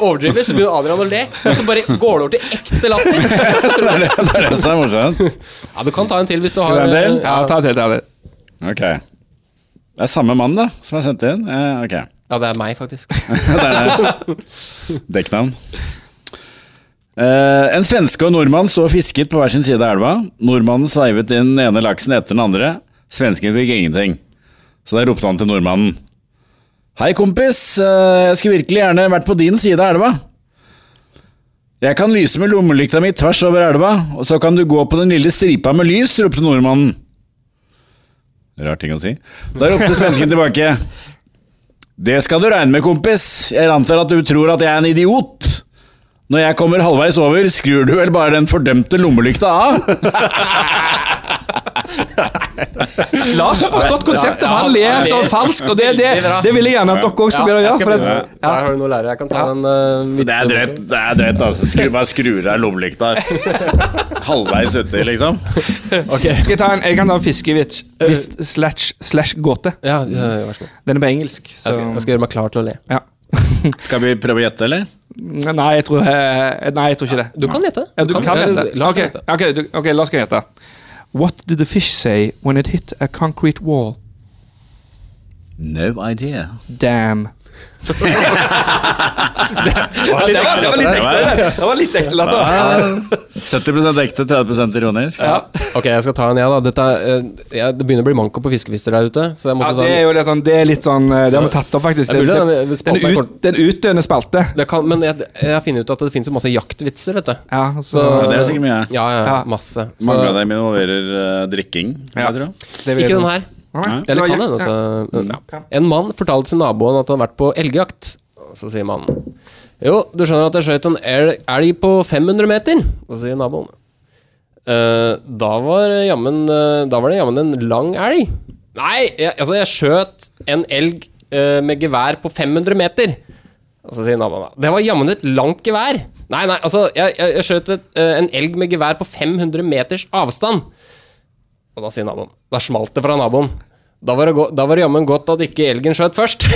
overdriver, så begynner Adrian å le, og så bare går det over til ekte latter. Det er det, det er det som er morsomt. Ja, Du kan ta en til hvis du Skal har vi ha en til? Ja, ta en til. Ta en til. Ok. Det er samme mann, da, som har sendt inn. Eh, ok. Ja, det er meg, faktisk. Det er det. Dekknavn. Eh, en svenske og nordmann sto og fisket på hver sin side av elva. Nordmannen sveivet inn den ene laksen etter den andre. Svensken fikk ingenting. Så da ropte han til nordmannen. Hei, kompis. Eh, jeg skulle virkelig gjerne vært på din side av elva. Jeg kan lyse med lommelykta mi tvers over elva, og så kan du gå på den lille stripa med lys, ropte nordmannen. Rar ting å si. Da ropte svensken tilbake. Det skal du regne med, kompis. Jeg antar at du tror at jeg er en idiot. Når jeg kommer halvveis over, skrur du vel bare den fordømte lommelykta av? Lars har forstått konseptet, for han ler så falskt, og det, det, det vil jeg gjerne at dere òg skal begynne å gjøre. For. Der har du noe å lære. Jeg kan ta en uh, Det er drøyt, det er drøyt altså. Skru, bare skrur av lommelykta halvveis uti, liksom. skal jeg ta en, jeg kan ta en fiskevits Vis- slash, slash gåte. Ja, ja, vær så god. Den er på engelsk. Så, Jeg skal, jeg skal gjøre meg klar til å le. ja. Skal vi prøve å gjette, eller? Nei, jeg tror, eh, nei, jeg tror ikke det. Du kan gjette. Ja, du kan gjette. Okay, okay, Ok, ok, ok, la oss gjette. What did the fish say when it hit a concrete wall? No idea. Damn. Det var litt Det det var litt ekte. ekte. det. Det var litt ekte latter. 70% ekte, 30% ironisk. Ja. Ok, jeg skal ta en, jeg, da. Dette, eh, det begynner å bli manko på fiskefister der ute. Så jeg Ja, det er jo litt sånn Det er litt sånn eh, Det har vi tatt opp, faktisk. Det Det- det- det- spalten er Den ut- den utdøende spalte. det kan, Men jeg, jeg har funnet ut at det finnes jo masse jaktvitser, vet du. Ja, så, Så, det er sikkert mye. Ja, ja, Ja. masse. Så, Mange av dem involverer uh, drikking. Ja. jeg tror. det vil ikke den her. Eller kan hende at ja. det- ja. En mann fortalte sin naboen at han hadde vært på elgjakt. Og Så sier mannen Jo, du skjønner at jeg skjøt en el- elg på 500 meter? Og så sier naboen «Eh, da, var jammen, eh, da var det jammen en lang elg. Nei, jeg, altså jeg skjøt en elg eh, med gevær på 500 meter. Og så sier naboen da Det var jammen et langt gevær. Nei, nei, altså jeg, jeg, jeg skjøt et, eh, en elg med gevær på 500 meters avstand. Og da sier naboen Da smalt det fra naboen. Da var det, da var det jammen godt at ikke elgen skjøt først.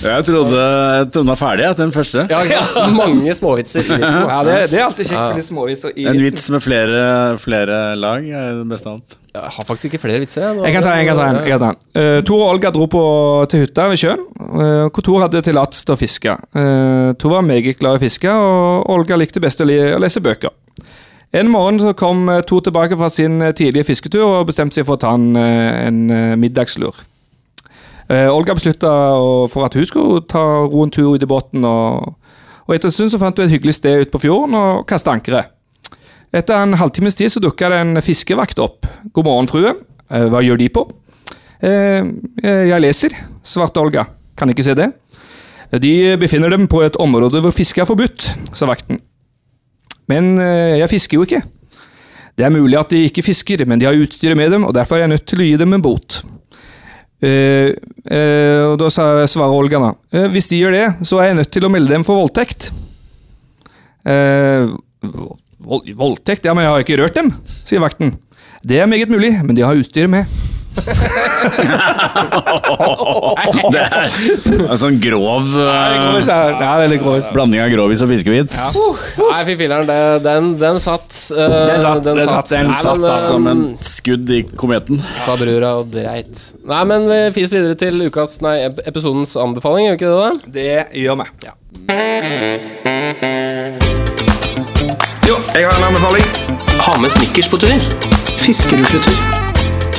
Jeg trodde, var ferdig, at den første. Ja, ja. Mange småvitser i vitsen. Ja, det, det er alltid kjekt med litt småviser i En vits med flere, flere lag er det beste av alt. Jeg har faktisk ikke flere vitser. Jeg, Jeg kan ta en. jeg kan ta en, jeg kan ta en. Uh, Tor og Olga dro på, til hytta ved sjøen, uh, hvor Tor hadde tillatelse til å fiske. Uh, Tor var meget glad i å fiske, og Olga likte best å, li å lese bøker. En morgen så kom eh, Tor tilbake fra sin eh, tidlige fisketur og bestemte seg for å ta en, eh, en middagslur. Olga beslutta for at hun skulle ta ro en tur ut i båten, og, og etter en stund så fant hun et hyggelig sted ute på fjorden og kasta ankeret. Etter en halvtimes tid så dukka det en fiskevakt opp. God morgen, frue. Hva gjør de på? Jeg leser, svarte Olga. Kan ikke se det. De befinner dem på et område hvor fiske er forbudt, sa vakten. Men eh, jeg fisker jo ikke. Det er mulig at de ikke fisker, men de har utstyret med dem, og derfor er jeg nødt til å gi dem en bot. Uh, uh, og da svarer Olga da Uh, Hvis de gjør det, så er jeg nødt til å melde dem for voldtekt. Vold, voldtekt? Ja, men jeg har ikke rørt dem, sier vakten. Det er meget mulig, men de har utstyret med. Det er en sånn grov Ja, eh, det er veldig grovis. blanding av grovis og fiskevits. Nei, fy filler'n, det- den, den satt. Uh, Den satt, den satt, den Nei, satt, men, eh, Som en skudd i kometen. Sa brura og dreit. Nei, men vi fis videre til ukas, nei, episodens anbefaling, gjør vi ikke det? da? Det gjør vi. Jo, jeg har en anbefaling. Ha med snickers på tur. Fiskerusletur.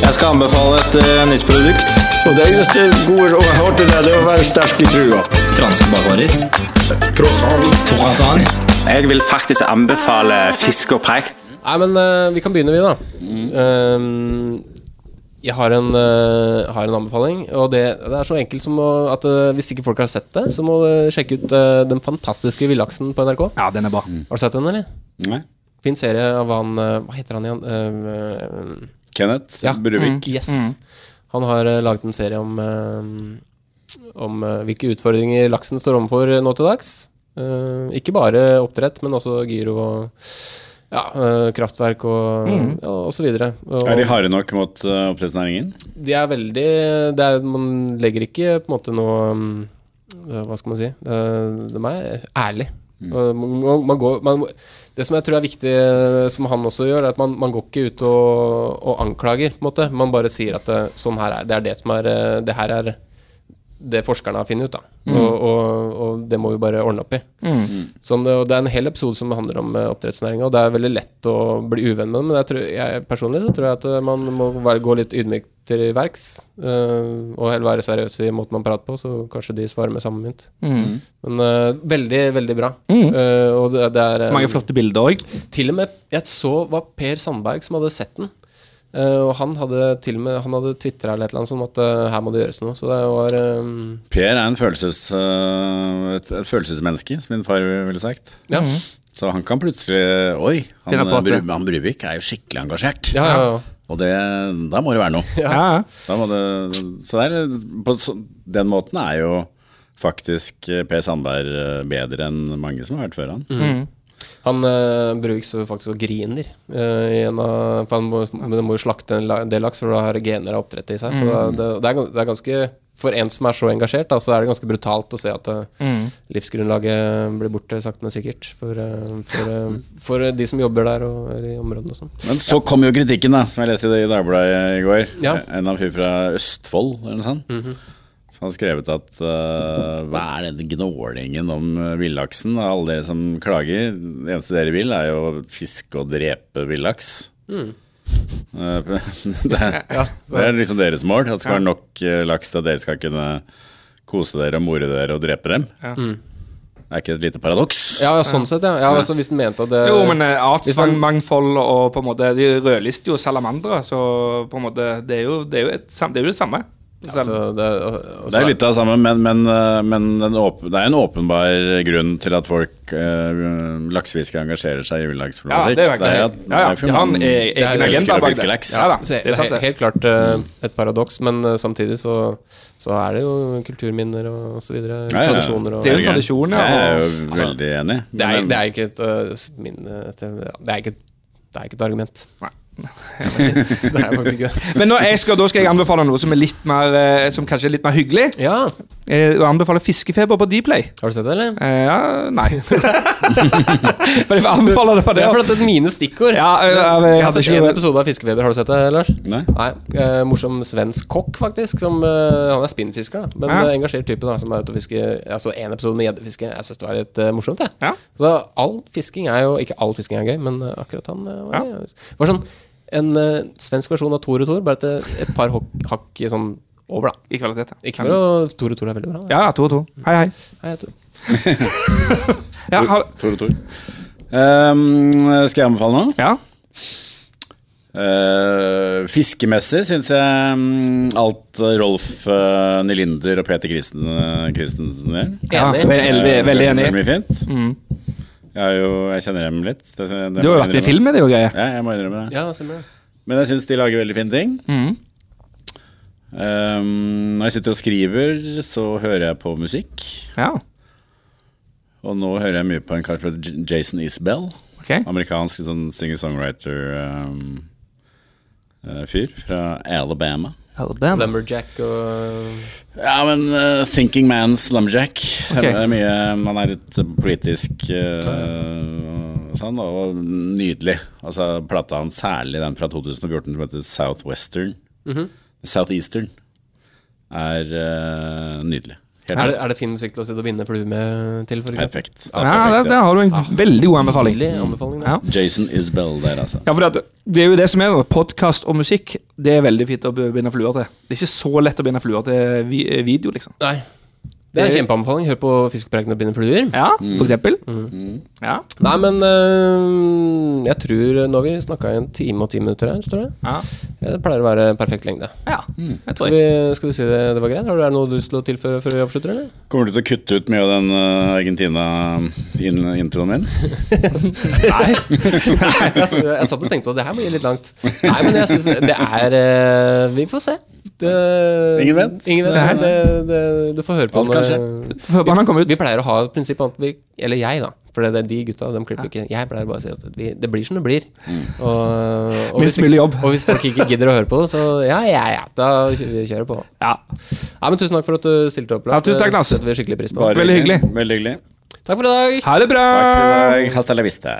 Jeg skal anbefale et uh, nytt produkt. Og Det eneste gode jeg har til det det er å være sterk i trua. Franske bakvarer. Croissant. Croissant. Jeg vil faktisk anbefale fisk og preik. Nei, men uh, vi kan begynne, vi, da. Ehm, jeg har en, uh, har en anbefaling, og det, det er så enkelt som å, at hvis ikke folk har sett det, så må du sjekke ut Den fantastiske villaksen på NRK. Ja, den er bra. Har du sett den, eller? Nei. Fin serie av han Hva heter han igjen? Eh, Kenneth Ja. Bruvik. Yes. Han har uh, laget en serie om, eh, om eh, hvilke utfordringer laksen står overfor nå til dags. Eh, ikke bare oppdrett, men også gyro og ja, eh, kraftverk og, ja, og så videre. Og Er de harde nok mot oppdrettsnæringen? de er veldig det er, Man legger ikke på en måte noe um, eh, Hva skal man si? Eh, De er ærlige. Mm. Man, man, man går, man, det som jeg tror er viktig, eh, som han også gjør, er at man, man går ikke ut og, og anklager. på en måte Man bare sier at det, sånn her er det er det som er eh, Det her er det forskerne har funnet ut. da og, og, og det må vi bare ordne opp i. Sånn, og det er en hel episode som handler om uh, oppdrettsnæringa, og det er veldig lett å bli uvenn med dem. Men jeg tror, jeg, personlig så tror jeg at eh, man må være, gå litt ydmykt til verks. øh, og heller være seriøs i måten man prater på, så kanskje de svarer med samme mynt. Men øh, veldig, veldig bra. Uh, og det, det er eh, Mange flotte bilder òg. Til og med Jeg så var Per Sandberg som hadde sett den. Eh, og han hadde til og med Han hadde tvitra eller et eller annet at uh, her må det gjøres noe. Så det var um... Per er en følelses, uh, et, et følelsesmenneske, som min far ville sagt. Ja. Så han kan plutselig Oi, han, Bru, han Bruvik er jo skikkelig engasjert. Ja, ja, ja. Og det, da må det være noe. Ja. ja. Da må det, så der, på den måten er jo faktisk Per Sandberg bedre enn mange som har vært før han. Mm. Han uh, Bruvik står faktisk og griner. eh, i en av, for han må, men må jo slakte en del laks, for da har gener av oppdrett i seg. Så det, det, er, det er ganske For en som er så engasjert, da, så er det ganske brutalt å se at mm. livsgrunnlaget blir borte sakte, men sikkert. For, eh, for, eh, for de som jobber der og er i områdene og sånn. Men så kom jo kritikken, da, som jeg leste i det i Dagbladet i går. Ja. En av fyr fra Østfold, eller noe sånt. Som har skrevet at uh, hva er denne gnålingen om eh, villaksen? Og Alle dere som klager, det eneste dere vil, er jo fiske og drepe villaks. Eh, det, er, det er liksom deres mål. At det skal være nok laks til at dere skal kunne kose dere og more dere og drepe dem. Det er ikke et lite paradoks? Ja, ja, sånn sett, ja. ja altså, hvis den mente at det Jo, men man- artsmangfold og på en måte De rødlister jo salamandere, så på en måte Det er jo det, er jo et, det, er jo det samme. Altså, det, er, også, Det er litt av det samme, men, men, eh, men den åp det er en åpenbar grunn til at folk eh, laksefiskere engasjerer seg i Ja, det er jo greit. Ja, ja. Det er- egen agenda bak det. laks. Ja da, Så det er sant, helt, det. helt klart eh, et paradoks, men eh, samtidig så, så er det jo kulturminner og så videre. Ja, ja. Tradisjoner og Det er jo en ja, Jeg er jo altså, veldig enig. det er, det er ikke et uh, min, til- Det er ikke det er ikke et argument. Nei. Men nå jeg skal, da skal jeg anbefale noe som er litt mer eh, Som kanskje er litt mer hyggelig. Ja, Eh, Og anbefale Fiskefeber på Dplay. har du sett det, eller? Eh, ja, nei. Men jeg anbefaler det for Det det. er fordi det er mine stikkord. Ja, eh, jeg, jeg Jeg har hadde ikke en episode av Fiskefeber. Har du sett det, Lars? Nei. Nei, eh, Morsom svensk kokk, faktisk. Som, eh, han er spinnfisker, da. Men Ja. eh, engasjert type da som er ute og fisker. Altså en episode med gjeddefiske. Jeg syns det var litt uh, morsomt, jeg. Ja. Så all fisking er jo Ikke all fisking er gøy, men eh, akkurat han uh, var, var sånn en uh, svensk versjon av Tor og Tor, bare et, et par hakk i sånn over, da. i kvalitet. ja. Ikke for å Tor og Tor er veldig bra. da. Ja, to og to. Hei, hei. Hei, Tor. Ja, ha, Tor og Tor. Um, skal jeg anbefale noe? ja. Uh, fiskemessig syns jeg um, alt Rolf uh, Nylinder og Peter Christensen gjør. ja Enig. veldig, veldig enig. Veldig mye fint. Mm. Jeg, jo, jeg kjenner dem litt. Det, det Du har jo vært i film med det og greier. Ja, jeg må innrømme det. Ja. Men jeg syns de lager veldig fine ting. Mm. Um, når jeg sitter og skriver, så hører jeg på musikk. Ja. Og nå hører jeg mye på en kar som heter Jason Isbell. Okay. Amerikansk sånn singer-songwriter-fyr fra Alabama. Alabama. Lumberjack og Ja, men uh, Thinking Man's Lumberjack. Okay. Det er mye, han er litt politisk uh, sånn, og nydelig. Altså Plata hans, særlig den fra 2014 som heter Southwestern. Southeastern. Er uh, nydelig. Er det, er det fin musikk til å sitte og binde flue med til, for ja, perfekt. Ja, det, det har du en veldig god anbefaling. Anbefaling. Ja. Ja. Jason Isbell der, altså. Ja, for det, det er jo det som er podkast og musikk. Det er veldig fint å binde fluer til. Det er ikke så lett å binde fluer til vi video, liksom. Nei. Det er en kjempeanbefaling. Hør på Fiskepreiken og binde fluer. Ja, for eksempel. Ja. Nei, men øh, jeg tror Nå har vi snakka i en time og ti minutter her, står det. Ja. Det pleier å være perfekt lengde. ja. Jeg tror Skal vi, skal vi si det, det var greit? Har du er noe du har lyst til å tilføre før vi avslutter, eller? Kommer du til å kutte ut mye av den uh, Argentina-introen min? Nei. jeg, jeg satt og tenkte at det her blir litt langt. Nei, men jeg syns det er uh, Vi får se. Det, Ingen vet. Ingen vet. Nei, Det, det, du får høre på kom ut. Vi pleier å ha et prinsipp at vi Eller jeg, da. For det er de gutta, de klipper ikke. Jeg pleier bare å si at vi, det blir som det blir. Og, og, hvis, og hvis folk ikke gidder å høre på det, så ja, ja, ja. Da kjører vi kjører på. Ja. Ja, men Tusen takk for at du stilte opp. Ja, tusen takk, Lars. Det setter vi skikkelig pris på. Bare Veldig hyggelig. Veldig hyggelig. Takk for i dag. Ha det bra! Takk for i dag. Hasta la vista.